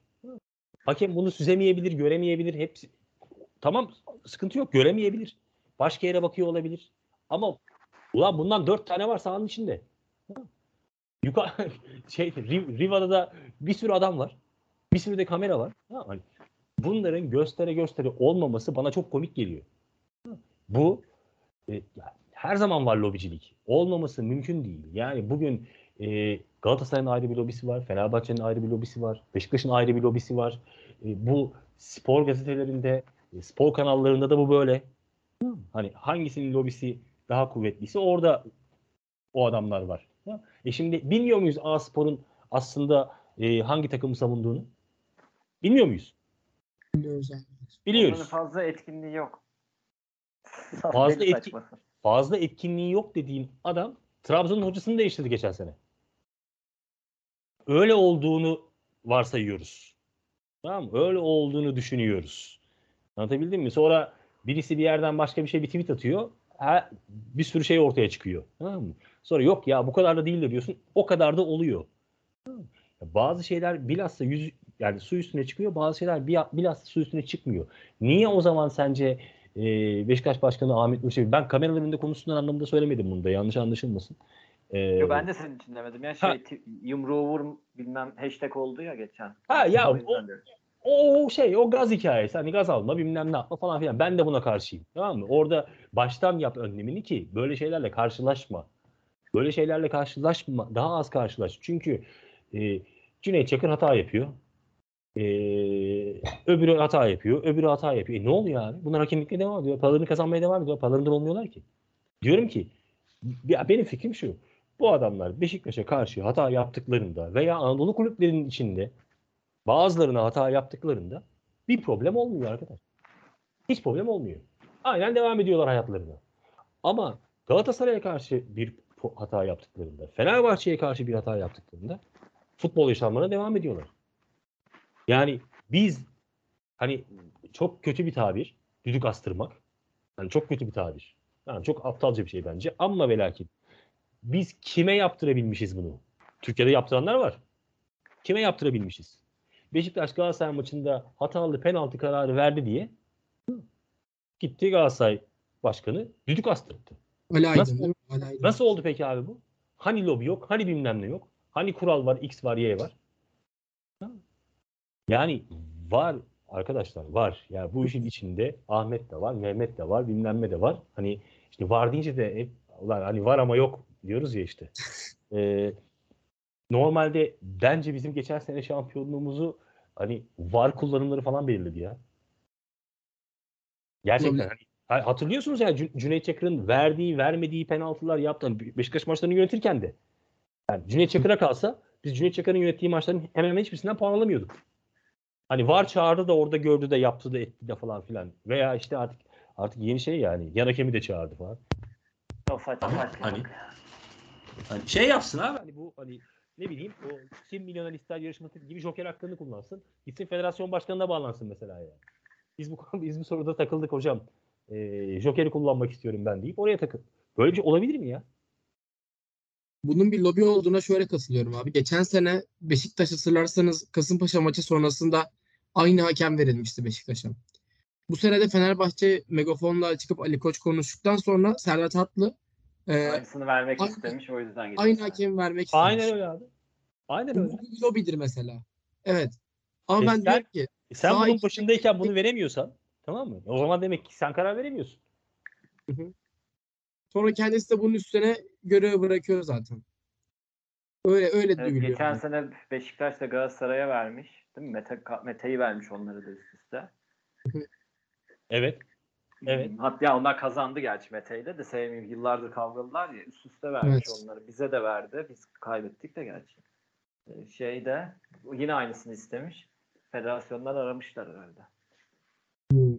Hakem bunu süzemeyebilir, göremeyebilir. Hepsi tamam sıkıntı yok. Göremeyebilir. Başka yere bakıyor olabilir. Ama ulan bundan dört tane var sahanın içinde. Yukarı şey Riv- Riva'da da bir sürü adam var. Bir sürü de kamera var. Ha, hani bunların göstere göstere olmaması bana çok komik geliyor. Bu e, her zaman var lobicilik. Olmaması mümkün değil. Yani bugün e, Galatasaray'ın ayrı bir lobisi var. Fenerbahçe'nin ayrı bir lobisi var. Beşiktaş'ın ayrı bir lobisi var. E, bu spor gazetelerinde, e, spor kanallarında da bu böyle. Hani hangisinin lobisi daha kuvvetliyse orada o adamlar var. E şimdi bilmiyor muyuz A Spor'un aslında e, hangi takımı savunduğunu? Bilmiyor muyuz? Bilmiyoruz abi. Biliyoruz. Onların fazla etkinliği yok. Fazla etki- saçması. Fazla etkinliği yok dediğin adam Trabzon'un hocasını değiştirdi geçen sene. Öyle olduğunu varsayıyoruz. Tamam? Öyle olduğunu düşünüyoruz. Anlatabildim mi? Sonra birisi bir yerden başka bir şey bir tweet atıyor. Ha, bir sürü şey ortaya çıkıyor. Tamam mı? Sonra yok ya bu kadar da değil de diyorsun. O kadar da oluyor. Tamam Bazı şeyler bilhassa yüz yani su üstüne çıkıyor. Bazı şeyler bi- bilhassa su üstüne çıkmıyor. Niye o zaman sence e, Beşiktaş Başkanı Ahmet Nur Çebi ben kameraların önünde konuştuğundan anlamında söylemedim bunu da yanlış anlaşılmasın. E, Yo, ben de senin için demedim ya. Şey, Ha. yumruğu vur bilmem hashtag oldu ya geçen. Ha, ya O diyorum. o şey o gaz hikayesi hani gaz alma bilmem ne yapma falan filan ben de buna karşıyım tamam mı? Orada baştan yap önlemini ki böyle şeylerle karşılaşma. Böyle şeylerle karşılaşma daha az karşılaş. Çünkü e, Cüneyt Çakır hata yapıyor. E, öbürü hata yapıyor. Öbürü hata yapıyor. E, ne oluyor abi? Bunlar hakemlikle devam ediyor. Paralarını kazanmaya devam ediyor. Paralarından olmuyorlar ki. Diyorum ki ya benim fikrim şu. Bu adamlar Beşiktaş'a karşı hata yaptıklarında veya Anadolu kulüplerinin içinde bazılarına hata yaptıklarında bir problem olmuyor arkadaş. Hiç problem olmuyor. Aynen devam ediyorlar hayatlarına. Ama Galatasaray'a karşı bir hata yaptıklarında, Fenerbahçe'ye karşı bir hata yaptıklarında futbol yaşamlarına devam ediyorlar. Yani biz hani çok kötü bir tabir, düdük astırmak. Yani çok kötü bir tabir. Yani çok aptalca bir şey bence. Ama ve lakin biz kime yaptırabilmişiz bunu? Türkiye'de yaptıranlar var. Kime yaptırabilmişiz? Beşiktaş Galatasaray maçında hatalı penaltı kararı verdi diye gitti Galatasaray başkanı düdük astırdı. Ali Aydın Nasıl- değil mi? Ali Aydın. Nasıl oldu peki abi bu? Hani lobi yok, hani bilmem ne yok. Hani kural var, X var, Y var. Yani var arkadaşlar var. Yani bu işin içinde Ahmet de var, Mehmet de var, bilmem ne de var. Hani işte var deyince de hep ulan hani var ama yok diyoruz ya işte. Ee, normalde bence bizim geçen sene şampiyonluğumuzu hani var kullanımları falan belirledi ya. Gerçekten hani Ha- Hatırlıyorsunuz ya Cü- Cüneyt Çakır'ın verdiği, vermediği penaltılar yaptı. Be- Beşiktaş maçlarını yönetirken de. Yani Cüneyt Çakır'a kalsa biz Cüneyt Çakır'ın yönettiği maçların hemen hemen hiçbirisinden puan alamıyorduk. Hani var çağırdı da orada gördü de yaptı da etti de falan filan. Veya işte artık artık yeni şey yani. Yan hakemi de çağırdı falan. O saçma Ama saçma. hani- Hani şey yapsın abi hani bu hani ne bileyim o kim milyoner ister yarışması gibi joker hakkını kullansın. Gitsin federasyon başkanına bağlansın mesela yani. Biz bu biz bu soruda takıldık hocam. Ee, jokeri kullanmak istiyorum ben deyip oraya takıl. Böyle bir şey olabilir mi ya? Bunun bir lobi olduğuna şöyle katılıyorum abi. Geçen sene Beşiktaş hatırlarsanız Kasımpaşa maçı sonrasında aynı hakem verilmişti Beşiktaş'a. Bu sene de Fenerbahçe megafonla çıkıp Ali Koç konuştuktan sonra Servet Hatlı e, Aynısını vermek aynı- istemiş o yüzden gitmiş. aynı hakemi vermek istemiş. Aynen öyle abi. Aynen öyle. Bu bir lobidir mesela. Evet. Ama E ben sen- diyorum ki E Sen bunun başındayken bunu veremiyorsan tamam mı? O zaman demek ki sen karar veremiyorsun. sonra kendisi de bunun üstüne görevi bırakıyor zaten. Öyle öyle Evet, geçen yani. sene Beşiktaş da Galatasaray'a vermiş. Değil mi? Mete, Mete'yi vermiş onları da üst üste. Evet. Evet. Hmm, Hatta onlar kazandı gerçi Mete'yle de sevmiyor. Yıllardır kavgalılar ya. Üst üste vermiş Evet. onları. Bize de verdi. Biz kaybettik de gerçi. Ee, Şeyde yine aynısını istemiş. Federasyondan aramışlar herhalde. Hmm.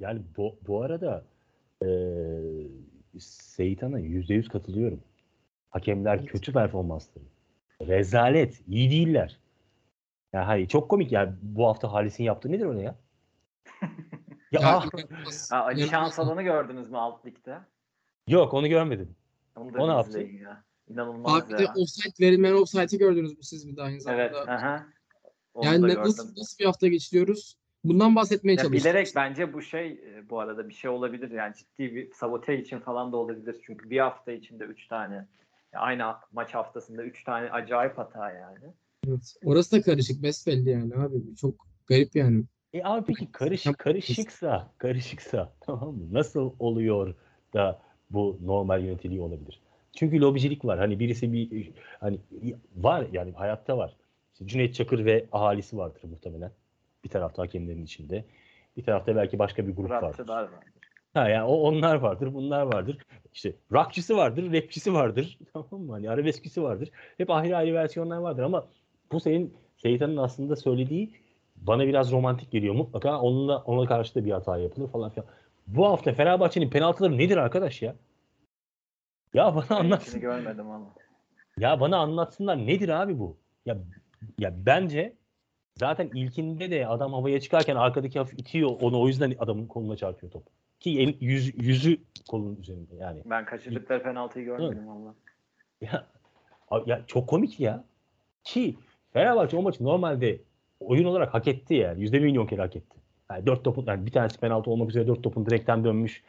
Yani bu, bu arada eee Seyithan'a yüzde yüz katılıyorum. Hakemler Evet. kötü performansları. Rezalet. iyi değiller. Ya hayır çok komik ya. Bu hafta Halis'in yaptığı nedir öyle ya? ya Ya, ah. Ha, Ali. Şansalan'ı gördünüz mü alt ligde? yok onu görmedim. Onu da O ne yaptı? ya. İnanılmaz Abi de ya. offside verilmeyen offside'i gördünüz mü siz bir de aynı zamanda? Evet. Aha. Onu yani da ne- nasıl, nasıl bir hafta geçiriyoruz? Bundan bahsetmeye çalışıyoruz. bilerek bence bu şey e, bu arada bir şey olabilir yani ciddi bir sabote için falan da olabilir çünkü bir hafta içinde 3 tane aynı maç haftasında 3 tane acayip hata yani. Evet. Orası da karışık besbelli yani abi. Çok garip yani. E abi peki karış, Hem- karışıksa, karışıksa tamam mı? Nasıl oluyor da bu normal yönetiliyor olabilir? Çünkü lobicilik var. Hani birisi bir hani var yani hayatta var. İşte Cüneyt Çakır ve ahalisi vardır muhtemelen. Bir tarafta hakemlerin içinde. Bir tarafta belki başka bir grup vardır. Var. Ha yani o onlar vardır, bunlar vardır. İşte rockçısı vardır, rapçisi vardır. Tamam mı? Hani arabeskisi vardır. Hep ayrı ayrı versiyonlar vardır ama bu senin Seyithan'ın aslında söylediği bana biraz romantik geliyor. Mutlaka onunla ona karşı da bir hata yapılır falan filan. Bu hafta Fenerbahçe'nin penaltıları nedir arkadaş ya? Ya bana Ben anlat. içini görmedim ama. Ya bana anlatsınlar nedir abi bu? Ya ya bence zaten ilkinde de adam havaya çıkarken arkadaki hafif itiyor onu o yüzden adamın koluna çarpıyor top. Ki el, yüz, yüzü kolun üzerinde yani. Ben kaçırdıkları penaltıyı görmedim valla. Ya, ya çok komik ya. Ki Fenerbahçe o maçı normalde oyun olarak hak etti yani. Yüzde milyon kere hak etti. Yani dört topun, yani bir tanesi penaltı olmak üzere dört topun direkten dönmüş.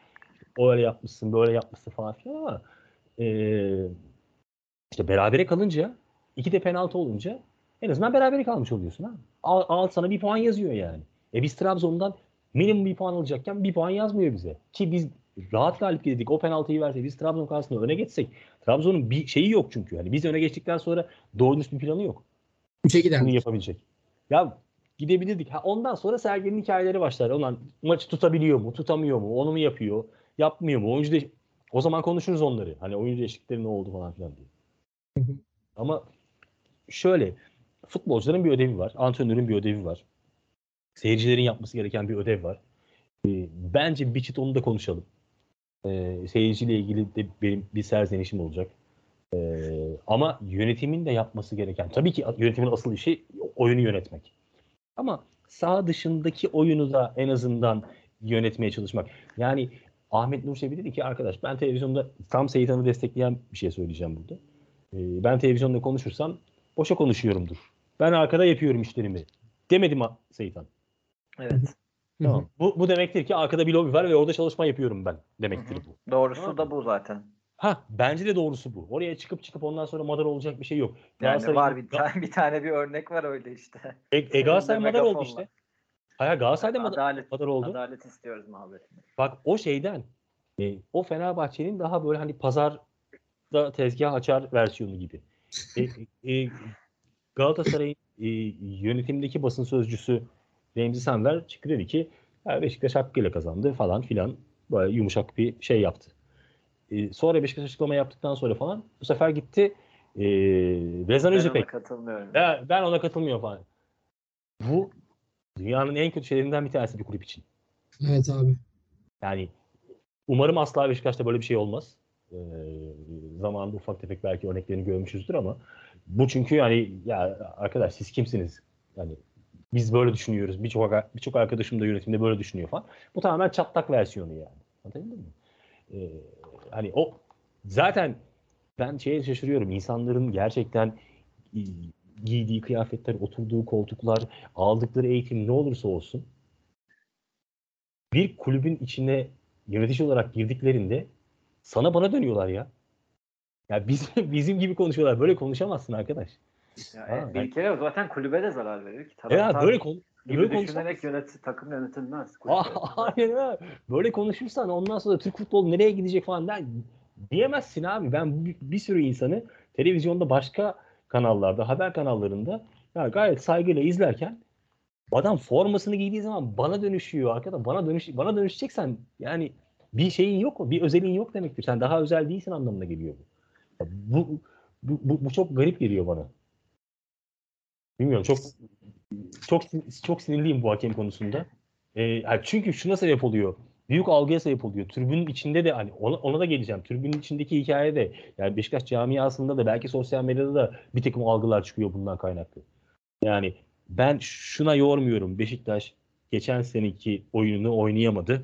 O öyle yapmışsın, böyle yapmışsın falan filan ama eee işte berabere kalınca iki de penaltı olunca en azından berabere kalmış oluyorsun ha. Al, al sana bir puan yazıyor yani. E biz Trabzon'dan minimum bir puan alacakken bir puan yazmıyor bize. Ki biz rahat galip geldik. O penaltıyı verse biz Trabzon karşısında öne geçsek Trabzon'un bir şeyi yok çünkü. Yani biz öne geçtikten sonra doğru düzgün planı yok. Üçe gider. Bunu yapabilecek. Ya gidebilirdik. Ha, ondan sonra Sergen'in hikayeleri başlar. Ulan maçı tutabiliyor mu? Tutamıyor mu? Onu mu yapıyor? Yapmıyor mu? Oyuncu de... O zaman konuşuruz onları. Hani oyuncu değişiklikleri ne oldu falan filan diye. Ama şöyle futbolcuların bir ödevi var. Antrenörün bir ödevi var. Seyircilerin yapması gereken bir ödev var. Ee, bence bir çıt onu da konuşalım. Ee, seyirciyle ilgili de benim bir serzenişim olacak. Ee, ama yönetimin de yapması gereken, tabii ki yönetimin asıl işi oyunu yönetmek. Ama saha dışındaki oyunu da en azından yönetmeye çalışmak. Yani Ahmet Nur Çebi dedi ki arkadaş ben televizyonda tam Seyithan'ı destekleyen bir şey söyleyeceğim burada. Ee, ben televizyonda konuşursam boşa konuşuyorumdur. Ben arkada yapıyorum işlerimi Demedim mi Seyitan? Evet. Tamam. Bu, bu demektir ki arkada bir lobi var ve orada çalışma yapıyorum ben demektir bu. Doğrusu Tamam. da bu zaten. Ha bence de doğrusu bu. Oraya çıkıp çıkıp ondan sonra madar olacak bir şey yok. Yani var bir tane bir tane bir örnek var öyle işte. E, e Galatasaray madar oldu işte. Hayır Galatasaray'da madar, Adalet, madar oldu. adalet istiyoruz muhabbetini. Bak o şeyden e, o Fenerbahçe'nin daha böyle hani pazarda tezgah açar versiyonu gibi. E, e, Galatasaray'ın e, yönetimdeki basın sözcüsü Remzi Senver çıktı dedi ki "Ya Beşiktaş hakkıyla kazandı falan filan böyle yumuşak bir şey yaptı. E, sonra Beşiktaş açıklama yaptıktan sonra falan bu sefer gitti e, Rezan Ben ona Özüpek katılmıyorum. ya ben ona katılmıyorum falan. Bu dünyanın en kötü şeylerinden bir tanesi bir kulüp için. Evet abi. Yani umarım asla Beşiktaş'ta böyle bir şey olmaz. Ee, zamanında ufak tefek belki örneklerini görmüşüzdür ama bu çünkü yani ya arkadaş siz kimsiniz? Yani biz böyle düşünüyoruz. Birçok birçok arkadaşım da yönetimde böyle düşünüyor falan. Bu tamamen çatlak versiyonu yani. Anladın mı? Ee, hani o zaten ben şeye şaşırıyorum. İnsanların gerçekten e, giydiği kıyafetler, oturduğu koltuklar, aldıkları eğitim ne olursa olsun bir kulübün içine yönetici olarak girdiklerinde sana bana dönüyorlar ya. Ya biz, bizim gibi konuşuyorlar. Böyle konuşamazsın arkadaş. Ya, Ha, bir yani- kere zaten kulübe de zarar verir ki. Ya Taraftar böyle kon gibi böyle düşünerek yönet, takım yönetilmez. ha. Böyle konuşursan ondan sonra Türk futbolu nereye gidecek falan der. Diyemezsin abi. Ben bir, bir sürü insanı televizyonda başka kanallarda, haber kanallarında ya gayet saygıyla izlerken adam formasını giydiği zaman bana dönüşüyor arkadaş. Bana dönüş bana dönüşeceksen yani bir şeyin yok mu? Bir özelliğin yok demektir. Sen daha özel değilsin anlamına geliyor bu. Bu, bu, bu, bu çok garip geliyor bana. Bilmiyorum çok çok çok sinirliyim bu hakem konusunda. Yani çünkü şuna sebep oluyor. Büyük algıya sebep oluyor. Tribünün içinde de hani ona, ona da geleceğim. Tribünün içindeki hikaye de yani Beşiktaş camiasında da belki sosyal medyada da bir takım algılar çıkıyor bundan kaynaklı. Yani ben şuna yormuyorum. Beşiktaş geçen seneki oyununu oynayamadı.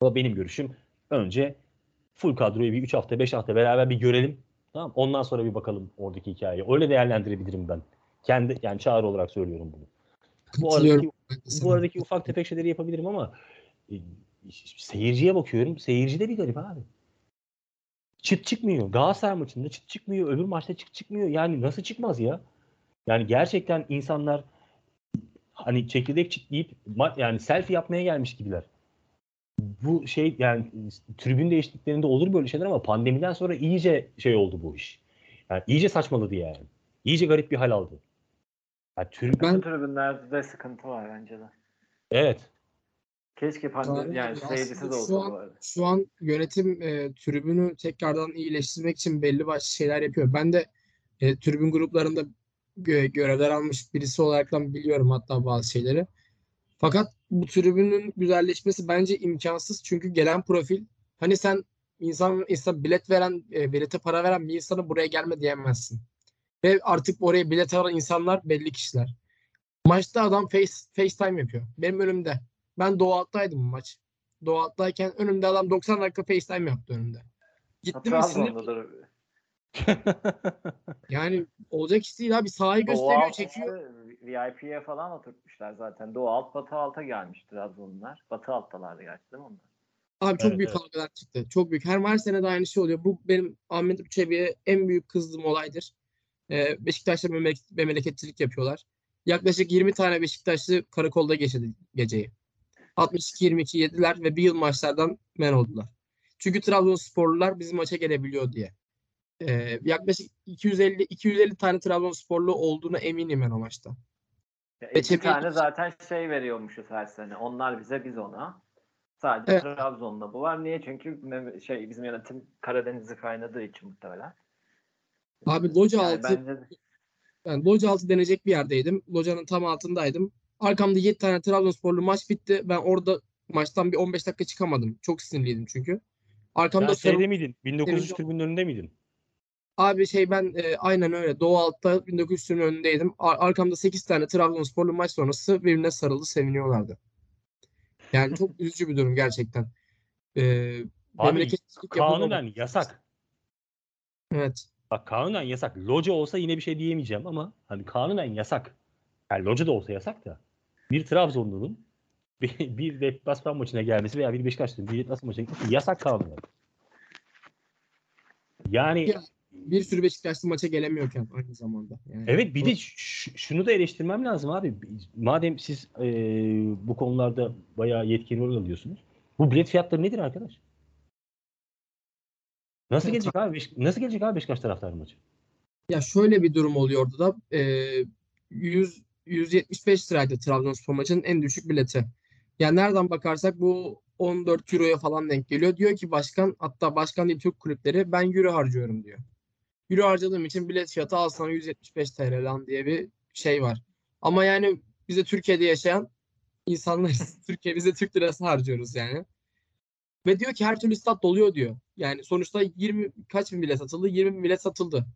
Ama benim görüşüm önce full kadroyu bir 3 hafta 5 hafta beraber bir görelim. Tamam Ondan sonra bir bakalım oradaki hikayeyi. Öyle değerlendirebilirim ben. Kendi yani çağrı olarak söylüyorum bunu. Bu aradaki, bu aradaki ufak tefek şeyleri yapabilirim ama e, seyirciye bakıyorum. Seyirci de bir garip abi. Çıt çıkmıyor. Galatasaray maçında çıt çıkmıyor. Öbür maçta çıt çıkmıyor. Yani nasıl çıkmaz ya? Yani gerçekten insanlar hani çekirdek çitleyip yani selfie yapmaya gelmiş gibiler. Bu şey yani tribün değişikliklerinde olur böyle şeyler ama pandemiden sonra iyice şey oldu bu iş. Yani iyice saçmaladı yani. İyice garip bir hal aldı. Yani tribün, tribünlerde de sıkıntı var bence de. evet. Keşke pandemi yani seyircisi de şu olsa an- bu arada. Şu an yönetim e, tribünü tekrardan iyileştirmek için belli başlı şeyler yapıyor. Ben de e, tribün gruplarında gö- görevler almış birisi olaraktan biliyorum hatta bazı şeyleri. Fakat bu tribünün güzelleşmesi bence imkansız. Çünkü gelen profil hani sen insan, insan bilet veren, e, bilete para veren bir insana buraya gelme diyemezsin. Ve artık oraya bilet alan insanlar belli kişiler. Maçta adam face, FaceTime yapıyor. Benim önümde. Ben Doğu Alt'taydım bu maç. Doğu Alt'tayken önümde adam 90 dakika FaceTime yaptı önümde. Gittim mi sinir, yani olacak iş değil abi. Sahayı Doğu gösteriyor, alt çekiyor. VIP'ye falan oturtmuşlar zaten. Doğu alt batı alta gelmiş Trabzonlular. Batı alttalardı gerçi değil mi onlar? Abi çok Evet, büyük evet. kavgalar çıktı. Çok büyük. Her her sene de aynı şey oluyor. Bu benim Ahmet Uçebi'ye en büyük kızdığım olaydır. Ee, Beşiktaş'ta memleket, memleketçilik yapıyorlar. Yaklaşık 20 tane Beşiktaşlı karakolda geçirdi geceyi. 62-22 yediler ve bir yıl maçlardan men oldular. Çünkü Trabzonsporlular bizim maça gelebiliyor diye. Ee, yaklaşık 250 250 tane Trabzonsporlu olduğuna eminim ben o maçta. Ya iki Çebi- tane zaten şey veriyormuşuz her sene. Onlar bize biz ona. Sadece Evet. Trabzon'da bu var. Niye? Çünkü şey bizim yönetim Karadeniz'i kaynadığı için muhtemelen. Abi loca Yani altı bence de- Ben loca altı denecek bir yerdeydim. Locanın tam altındaydım. Arkamda 7 tane Trabzonsporlu maç bitti. Ben orada maçtan bir 15 dakika çıkamadım. Çok sinirliydim çünkü. Arkamda Sen sarı- şeyde miydin? 1900 Televizyon- tribünün önünde miydin? abi şey ben e, aynen öyle. Doğu altta 1900'ün önündeydim. Ar- arkamda 8 tane Trabzonsporlu maç sonrası birbirine sarıldı, seviniyorlardı. Yani çok üzücü bir durum gerçekten. Ee, Abi kanunen yasak. Evet. Bak kanunen yasak. Loca olsa yine bir şey diyemeyeceğim ama hani kanunen yasak. Yani loca da olsa yasak da. Bir Trabzonlu'nun bir, bir deplasman maçına gelmesi veya bir Beşiktaşlı'nın bir deplasman maçına gitmesi yasak kanun. Yani Ya, Bir sürü Beşiktaşlı maça gelemiyorken aynı zamanda. Yani Evet bir de şunu da eleştirmem lazım abi. Madem siz e, bu konularda bayağı yetkin rol alıyorsunuz. Bu bilet fiyatları nedir arkadaş? Nasıl gelecek abi? Nasıl gelecek abi Beşiktaş taraftarı maçı? Ya şöyle bir durum oluyor orada da. E, 100 175 liraydı Trabzonspor maçının en düşük bileti. Yani nereden bakarsak bu 14 euroya falan denk geliyor. Diyor ki başkan hatta başkan değil Türk kulüpleri ben euro harcıyorum diyor. Euro harcadığım için bilet fiyatı al sana 175 TL lan diye bir şey var. Ama yani bize Türkiye'de yaşayan insanlar Türkiye bize Türk lirası harcıyoruz yani. Ve diyor ki her türlü stat doluyor diyor. Yani sonuçta 20 kaç bin bilet satıldı? 20 bin bilet satıldı.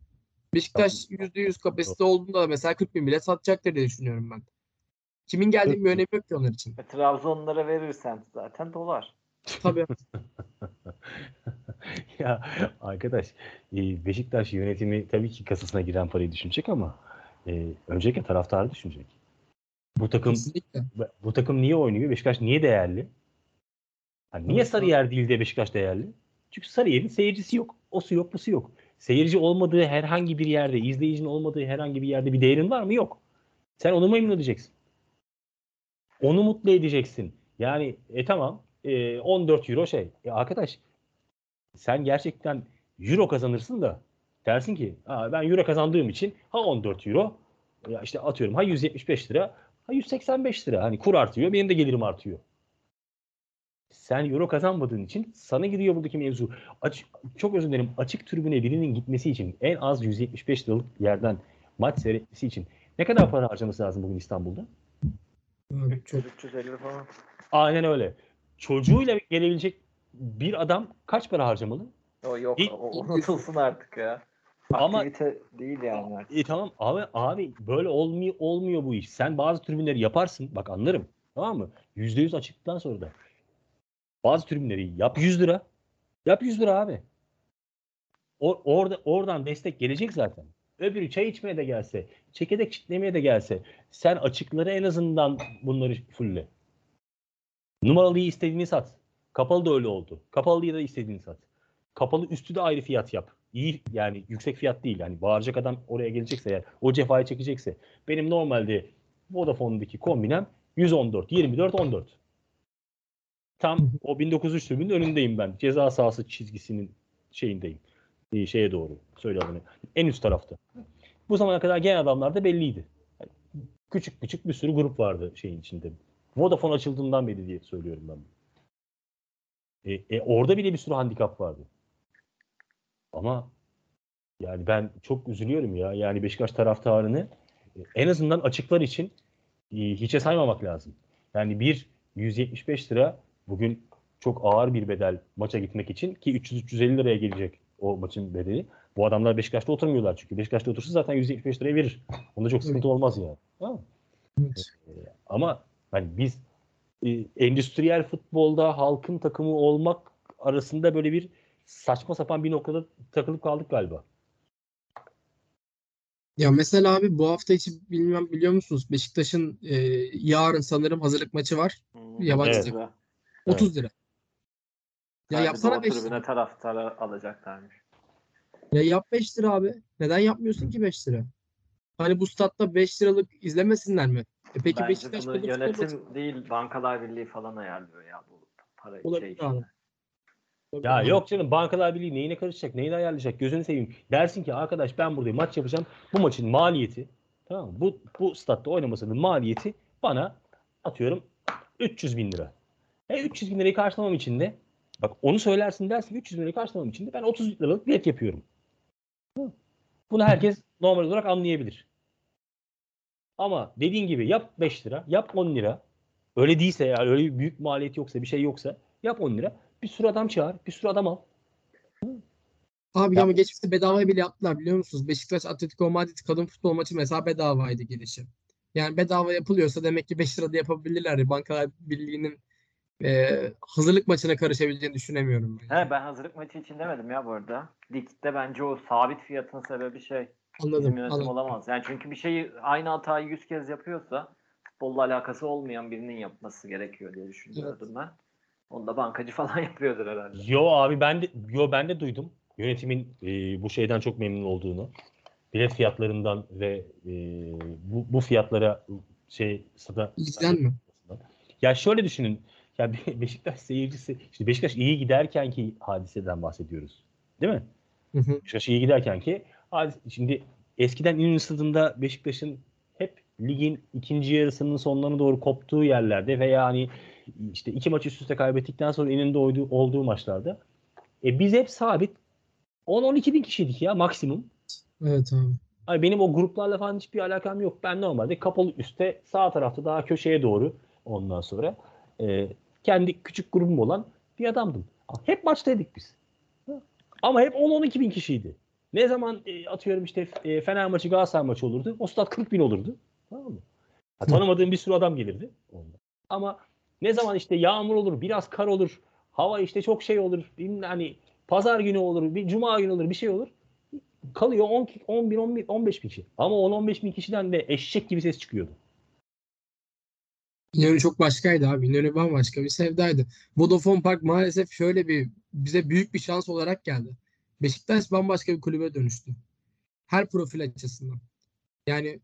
Beşiktaş %100 kapasite olduğunda da mesela 40 bin bilet satacaktır diye düşünüyorum ben. Kimin geldiği bir önemi yok ki onlar için. E, Trabzonlara verirsen zaten dolar. Tabii. ya arkadaş e, Beşiktaş yönetimi tabii ki kasasına giren parayı düşünecek ama e, öncelikle taraftarı düşünecek. Bu takım Kesinlikle. bu takım niye oynuyor? Beşiktaş niye değerli? Hani niye Sarıyer değil de Beşiktaş değerli? Çünkü Sarıyer'in seyircisi yok. Osu yok, busu yok. Seyirci olmadığı herhangi bir yerde, izleyicinin olmadığı herhangi bir yerde bir değerin var mı? Yok. Sen onu memnun edeceksin. Onu mutlu edeceksin. Yani e tamam e, 14 euro şey. E arkadaş sen gerçekten euro kazanırsın da dersin ki ben euro kazandığım için ha 14 euro ya işte atıyorum ha 175 lira ha 185 lira. Hani kur artıyor benim de gelirim artıyor. Sen euro kazanmadığın için sana giriyor buradaki mevzu. Aç, çok özür dilerim. Açık tribüne birinin gitmesi için en az 175 liralık yerden maç seyretmesi için ne kadar para harcaması lazım bugün İstanbul'da? Abi çok 350 falan. Aynen öyle. Çocuğuyla gelebilecek bir adam kaç para harcamalı? O yok o unutulsun artık ya. Ama- Aktivite değil yani artık. E tamam abi abi böyle olmuyor olmuyor bu iş. Sen bazı tribünleri yaparsın. Bak anlarım. Tamam mı? %100 açıklıktan sonra da. Bazı tribünleri yap 100 lira. Yap 100 lira abi. O, orada oradan destek gelecek zaten. Öbürü çay içmeye de gelse, çekirdek çitlemeye de gelse, sen açıkları en azından bunları fulle. Numaralıyı istediğini sat. Kapalı da öyle oldu. Kapalıyı da istediğini sat. Kapalı üstü de ayrı fiyat yap. İyi yani yüksek fiyat değil. Yani bağıracak adam oraya gelecekse eğer o cefayı çekecekse. Benim normalde Vodafone'daki kombinem 114, 24, 14. Tam o 1903 tribünün önündeyim ben. Ceza sahası çizgisinin şeyindeyim. Ee, şeye doğru. Söyle adını. En üst tarafta. Bu zamana kadar gelen adamlar da belliydi. Yani küçük küçük bir sürü grup vardı şeyin içinde. Vodafone açıldığından beri diye söylüyorum ben. E, e, orada bile bir sürü handikap vardı. Ama yani ben çok üzülüyorum ya. Yani Beşiktaş taraftarını e, en azından açıklar için e, hiçe saymamak lazım. Yani bir 175 lira bugün çok ağır bir bedel maça gitmek için ki 300-350 liraya gelecek o maçın bedeli. Bu adamlar Beşiktaş'ta oturmuyorlar çünkü. Beşiktaş'ta otursa zaten 175 liraya verir. Onda çok sıkıntı olmaz yani. Evet. Ama hani biz e, endüstriyel futbolda halkın takımı olmak arasında böyle bir saçma sapan bir noktada takılıp kaldık galiba. Ya mesela abi bu hafta içi bilmem biliyor musunuz Beşiktaş'ın e, yarın sanırım hazırlık maçı var. Hmm, Yabancı Evet. takım. Lira. 30 lira. Ya Sadece yapsana Doğu 5 lira. tribüne taraftara alacaklarmış. Ya yap 5 lira abi. Neden yapmıyorsun ki 5 lira? Hani bu statta 5 liralık izlemesinler mi? E peki Bence Beşiktaş bunu yönetim olmasın? değil Bankalar Birliği falan ayarlıyor ya bu para Olabilir şey abi. Ya yok canım Bankalar Birliği neyine karışacak, neyini ayarlayacak gözünü seveyim. Dersin ki arkadaş ben burada maç yapacağım. Bu maçın maliyeti tamam mı? Bu, bu statta oynamasının maliyeti bana atıyorum 300 bin lira. E 300 bin lirayı karşılamam için de bak onu söylersin dersin ki 300 bin lirayı karşılamam için de ben 30 liralık bilet yapıyorum. Bunu herkes normal olarak anlayabilir. Ama dediğin gibi yap 5 lira, yap 10 lira. Öyle değilse yani öyle büyük maliyet yoksa bir şey yoksa yap 10 lira. Bir sürü adam çağır, bir sürü adam al. Abi Ya- ama geçmişte bedava bile yaptılar biliyor musunuz? Beşiktaş Atletico Madrid kadın futbol maçı mesela bedavaydı girişi. Yani bedava yapılıyorsa demek ki 5 lirada yapabilirler. Bankalar Birliği'nin e, hazırlık maçına karışabileceğini düşünemiyorum ben. He ben hazırlık maçı için demedim ya bu arada. Ligde bence o sabit fiyatın sebebi şey Anladım. Bizim yönetim anladım. olamaz. Yani çünkü bir şeyi aynı hatayı 100 kez yapıyorsa futbolla alakası olmayan birinin yapması gerekiyor diye düşünüyordum ben. Onu da bankacı falan yapıyordur herhalde. Yo abi ben de yo ben de duydum yönetimin e, bu şeyden çok memnun olduğunu. Bilet fiyatlarından ve e, bu, bu fiyatlara şey stada İlgiden mi? Ya şöyle düşünün. Ya Be- Beşiktaş seyircisi işte Beşiktaş iyi giderken ki hadiseden bahsediyoruz. Değil mi? Hı hı. Beşiktaş iyi giderken ki şimdi eskiden İnönü Stadı'nda Beşiktaş'ın hep ligin ikinci yarısının sonlarına doğru koptuğu yerlerde veya hani işte iki maç üst üste kaybettikten sonra İnönü'nde olduğu, olduğu maçlarda e biz hep sabit 10-12 bin kişiydik ya maksimum. Evet abi. Ay benim o gruplarla falan hiçbir alakam yok. Ben normalde kapalı üstte sağ tarafta daha köşeye doğru ondan sonra e, kendi küçük grubum olan bir adamdım. Hep maçtaydık biz. Ama hep 10-12 bin kişiydi. Ne zaman e, atıyorum işte e, Fener maçı Galatasaray maçı olurdu. O stat 40 bin olurdu. Tamam mı? Ha, tanımadığım bir sürü adam gelirdi. Ama ne zaman işte yağmur olur, biraz kar olur, hava işte çok şey olur, hani pazar günü olur, bir cuma günü olur, bir şey olur. Kalıyor 10, 10 bin, 10 bin, 15 bin kişi. Ama 10-15 bin kişiden de eşek gibi ses çıkıyordu. İnönü çok başkaydı abi. İnönü bambaşka bir sevdaydı. Vodafone Park maalesef şöyle bir bize büyük bir şans olarak geldi. Beşiktaş bambaşka bir kulübe dönüştü. Her profil açısından. Yani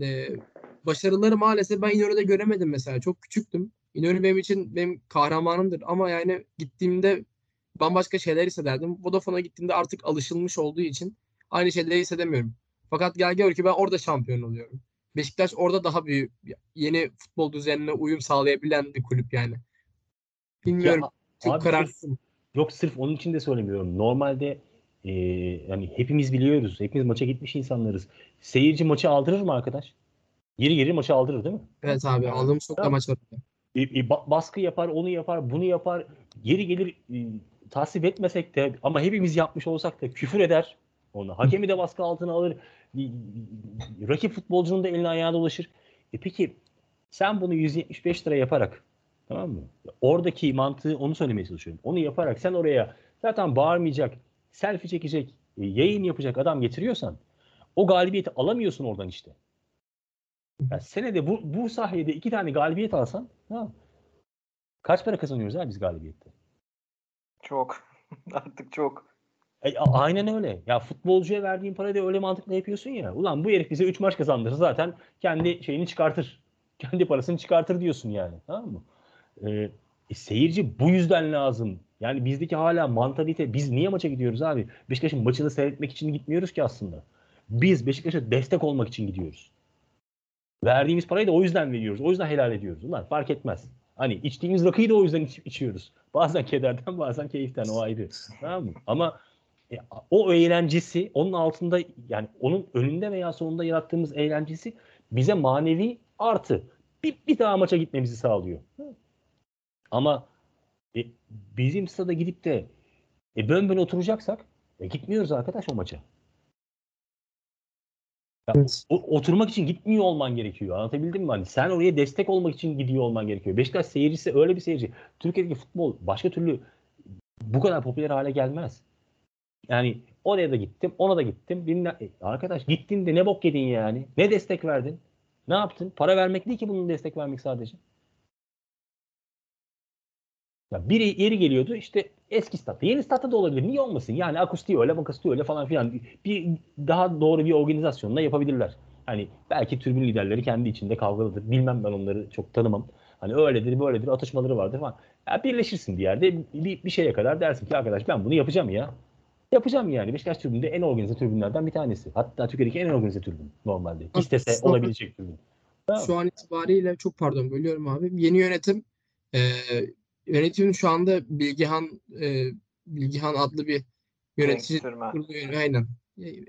e, başarıları maalesef ben İnönü'de göremedim mesela. Çok küçüktüm. İnönü benim için benim kahramanımdır. Ama yani gittiğimde bambaşka şeyler hissederdim. Vodafone'a gittiğimde artık alışılmış olduğu için aynı şeyleri hissedemiyorum. Fakat gel gör ki ben orada şampiyon oluyorum. Beşiktaş orada daha büyük yeni futbol düzenine uyum sağlayabilen bir kulüp yani. Bilmiyorum. Ya, çok abi kararsızım. Yok sırf onun için de söylemiyorum. Normalde e, yani hepimiz biliyoruz. Hepimiz maça gitmiş insanlarız. Seyirci maçı aldırır mı arkadaş? Geri geri maçı aldırır değil mi? Evet abi aldığım çok da maç var. E, e, ba- baskı yapar, onu yapar, bunu yapar. Geri gelir e, tasvip etmesek de ama hepimiz yapmış olsak da küfür eder. Onu. Hakemi de baskı altına alır. Rakip futbolcunun da eline ayağına dolaşır. E peki sen bunu 175 lira yaparak tamam mı? Oradaki mantığı onu söylemeye çalışıyorum. Onu yaparak sen oraya zaten bağırmayacak, selfie çekecek, e, yayın yapacak adam getiriyorsan o galibiyeti alamıyorsun oradan işte. Yani senede bu, bu sahede iki tane galibiyet alsan mı? Kaç para kazanıyoruz abi biz galibiyette? Çok. Artık çok. E, aynen öyle. Ya futbolcuya verdiğin parayı da öyle mantıkla yapıyorsun ya. Ulan bu herif bize 3 maç kazandırır zaten kendi şeyini çıkartır. Kendi parasını çıkartır diyorsun yani. Tamam mı? Ee, e, seyirci bu yüzden lazım. Yani bizdeki hala mantalite biz niye maça gidiyoruz abi? Beşiktaş'ın maçını seyretmek için gitmiyoruz ki aslında. Biz Beşiktaş'a destek olmak için gidiyoruz. Verdiğimiz parayı da o yüzden veriyoruz. O yüzden helal ediyoruz. Ulan fark etmez. Hani içtiğimiz rakıyı da o yüzden iç- içiyoruz. Bazen kederden bazen keyiften o ayrı. Tamam mı? Ama e, o eğlencesi onun altında yani onun önünde veya sonunda yarattığımız eğlencesi bize manevi artı. Bir, bir daha maça gitmemizi sağlıyor. Ama e, bizim stada gidip de e, bön bön oturacaksak e, gitmiyoruz arkadaş o maça. Ya, o- oturmak için gitmiyor olman gerekiyor. Anlatabildim mi? Hani sen oraya destek olmak için gidiyor olman gerekiyor. Beşiktaş seyircisi öyle bir seyirci. Türkiye'deki futbol başka türlü bu kadar popüler hale gelmez. Yani oraya da gittim, ona da gittim. Bilmem- E, arkadaş gittin de ne bok yedin yani? Ne destek verdin? Ne yaptın? Para vermek değil ki bunun destek vermek sadece. Ya biri yeri geliyordu işte eski statta. Yeni statta da olabilir. Niye olmasın? Yani akustiği öyle, akustiği öyle falan filan. Bir daha doğru bir organizasyonla yapabilirler. Hani belki tribün liderleri kendi içinde kavgalıdır. Bilmem ben onları çok tanımam. Hani öyledir, böyledir, atışmaları vardır falan. Ya birleşirsin bir yerde bir, bir şeye kadar dersin ki arkadaş ben bunu yapacağım ya. Yapacağım yani. Beşiktaş tribünde en organize tribünlerden bir tanesi. Hatta Türkiye'deki en organize tribün normalde. İstese Aslında- olabilecek tribün. Tamam. Şu an itibariyle çok pardon bölüyorum abi. Yeni yönetim e, yönetimin şu anda Bilgihan e, Bilgihan adlı bir yönetici kurulu. Aynen.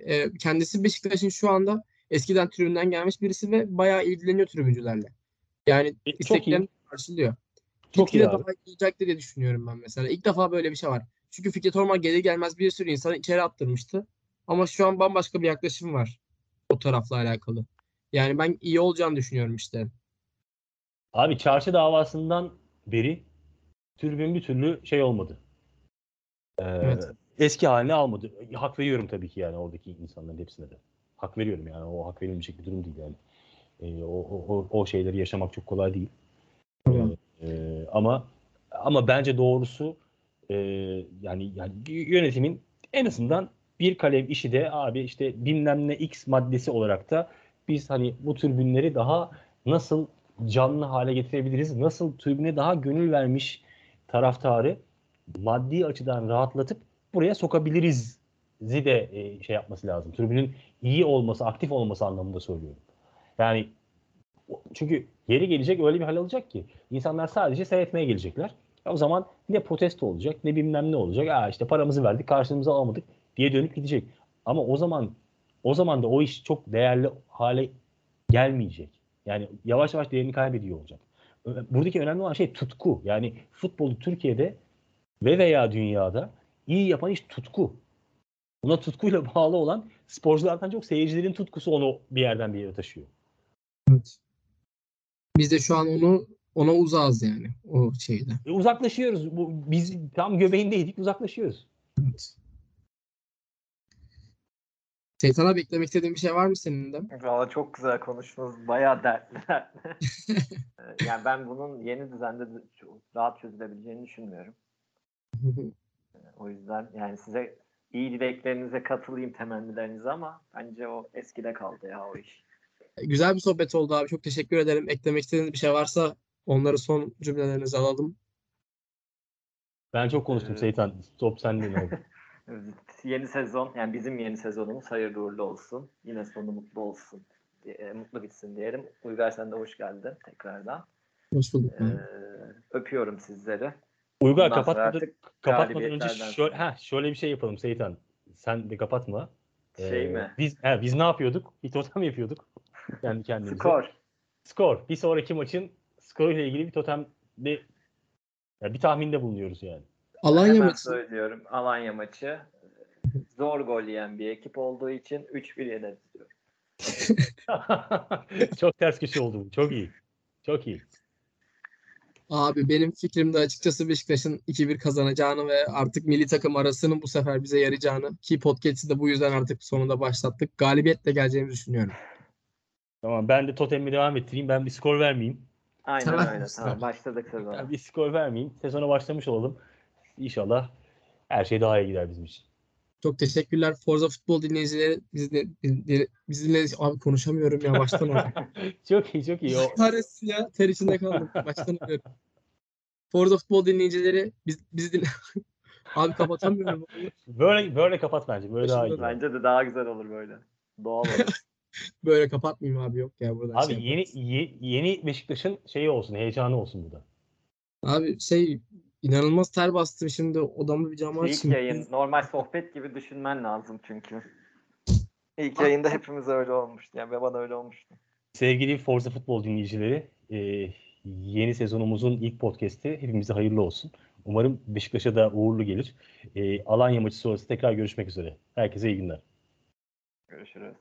E, kendisi Beşiktaş'ın şu anda eskiden tribünden gelmiş birisi ve bayağı ilgileniyor tribüncülerle. Yani E, çok iyi. isteklerini karşılıyor. Çok Gitgide daha iyi olacaktır diye düşünüyorum ben mesela. İlk defa böyle bir şey var. Çünkü Fikret Orman gelir gelmez bir sürü insanı içeri attırmıştı. Ama şu an bambaşka bir yaklaşım var o tarafla alakalı. Yani ben iyi olacağını düşünüyorum işte. Abi çarşı davasından beri tribün bir türlü şey olmadı. Ee, Evet. Eski haline almadı. Hak veriyorum tabii ki yani oradaki insanların hepsine de. Hak veriyorum yani. O hak verilmeyecek bir durum değil yani. E, o, o, o, şeyleri yaşamak çok kolay değil. Tamam. E, ama ama bence doğrusu e, yani yani yönetimin en azından bir kalem işi de abi işte bilmem ne X maddesi olarak da biz hani bu tribünleri daha nasıl canlı hale getirebiliriz? Nasıl tribüne daha gönül vermiş taraftarı maddi açıdan rahatlatıp buraya sokabiliriz de e, şey yapması lazım. Tribünün iyi olması, aktif olması anlamında söylüyorum. Yani çünkü yeri gelecek öyle bir hal alacak ki insanlar sadece seyretmeye gelecekler. O zaman ne protesto olacak ne bilmem ne olacak. Aa işte paramızı verdik karşılığımızı alamadık diye dönüp gidecek. Ama o zaman o zaman da o iş çok değerli hale gelmeyecek. Yani yavaş yavaş değerini kaybediyor olacak. Buradaki önemli olan şey tutku. Yani futbolu Türkiye'de ve veya dünyada iyi yapan iş tutku. Buna tutkuyla bağlı olan sporculardan çok seyircilerin tutkusu onu bir yerden bir yere taşıyor. Evet. Biz de şu an onu ona uzağız yani o şeyde. E, uzaklaşıyoruz. Bu, biz tam göbeğindeydik uzaklaşıyoruz. Evet. Şeytan abi eklemek istediğin bir şey var mı senin de? Valla çok güzel konuştunuz. Bayağı dertli. Ee, yani ben bunun yeni düzende rahat çözülebileceğini düşünmüyorum. O yüzden yani size iyi dileklerinize katılayım temennilerinize ama bence o eskide kaldı ya o iş. Güzel bir sohbet oldu abi. Çok teşekkür ederim. Eklemek istediğiniz bir şey varsa onları son cümlelerinize alalım. Ben çok konuştum Ee, Seytan. Top sende ne oldu? Yeni sezon yani bizim yeni sezonumuz hayırlı uğurlu olsun. Yine sonu mutlu olsun. diye- mutlu bitsin diyelim. Uygar sen de hoş geldin tekrardan. Hoş bulduk. Ee, öpüyorum sizleri. Uygar sonra kapatmadan, önce şöyle, ha, şöyle bir şey yapalım Seytan. Sen de kapatma. Şey Ee, mi? Biz, he, biz ne yapıyorduk? Bir totem yapıyorduk. Kendi kendimize. Skor. Skor. Bir sonraki maçın skoruyla ilgili bir totem bir, ya bir tahminde bulunuyoruz yani. Alanya Hemen maçı. söylüyorum. Alanya maçı. Zor gol yiyen bir ekip olduğu için 3-1 yeneriz diyorum. Çok ters köşe oldu bu. Çok iyi. Çok iyi. Abi benim fikrim de açıkçası Beşiktaş'ın 2-1 kazanacağını ve artık milli takım arasının bu sefer bize yarayacağını ki podcast'i de bu yüzden artık sonunda başlattık. Galibiyetle geleceğimizi düşünüyorum. Tamam ben de totemi devam ettireyim. Ben bir skor vermeyeyim. Aynen Tamam. öyle. Tamam başladık sezona. Bir skor vermeyeyim. Sezona başlamış olalım. İnşallah her şey daha iyi gider bizim için. Çok teşekkürler. Forza Futbol dinleyicileri bizle, bizle, bizle abi konuşamıyorum ya baştan alıyorum. çok iyi çok iyi. O, Kahretsin ya. Ter içinde kaldım. Baştan alıyorum. Forza Futbol dinleyicileri biz, bizi dinle... Abi kapatamıyorum. böyle böyle kapat bence. Böyle daha iyi. Bence de daha güzel olur böyle. Doğal olur. Böyle kapatmayayım abi yok ya buradan Abi şey yeni ye- yeni Beşiktaş'ın şeyi olsun, heyecanı olsun burada. Abi şey inanılmaz ter bastım şimdi odamı bir camı İlk açayım. yayın normal sohbet gibi düşünmen lazım çünkü. İlk yayında hepimiz öyle olmuştu. Yani bana öyle olmuştu. Sevgili Forza Futbol dinleyicileri, e, yeni sezonumuzun ilk podcast'i hepimize hayırlı olsun. Umarım Beşiktaş'a da uğurlu gelir. E, Alanya maçı sonrası tekrar görüşmek üzere. Herkese iyi günler. Görüşürüz.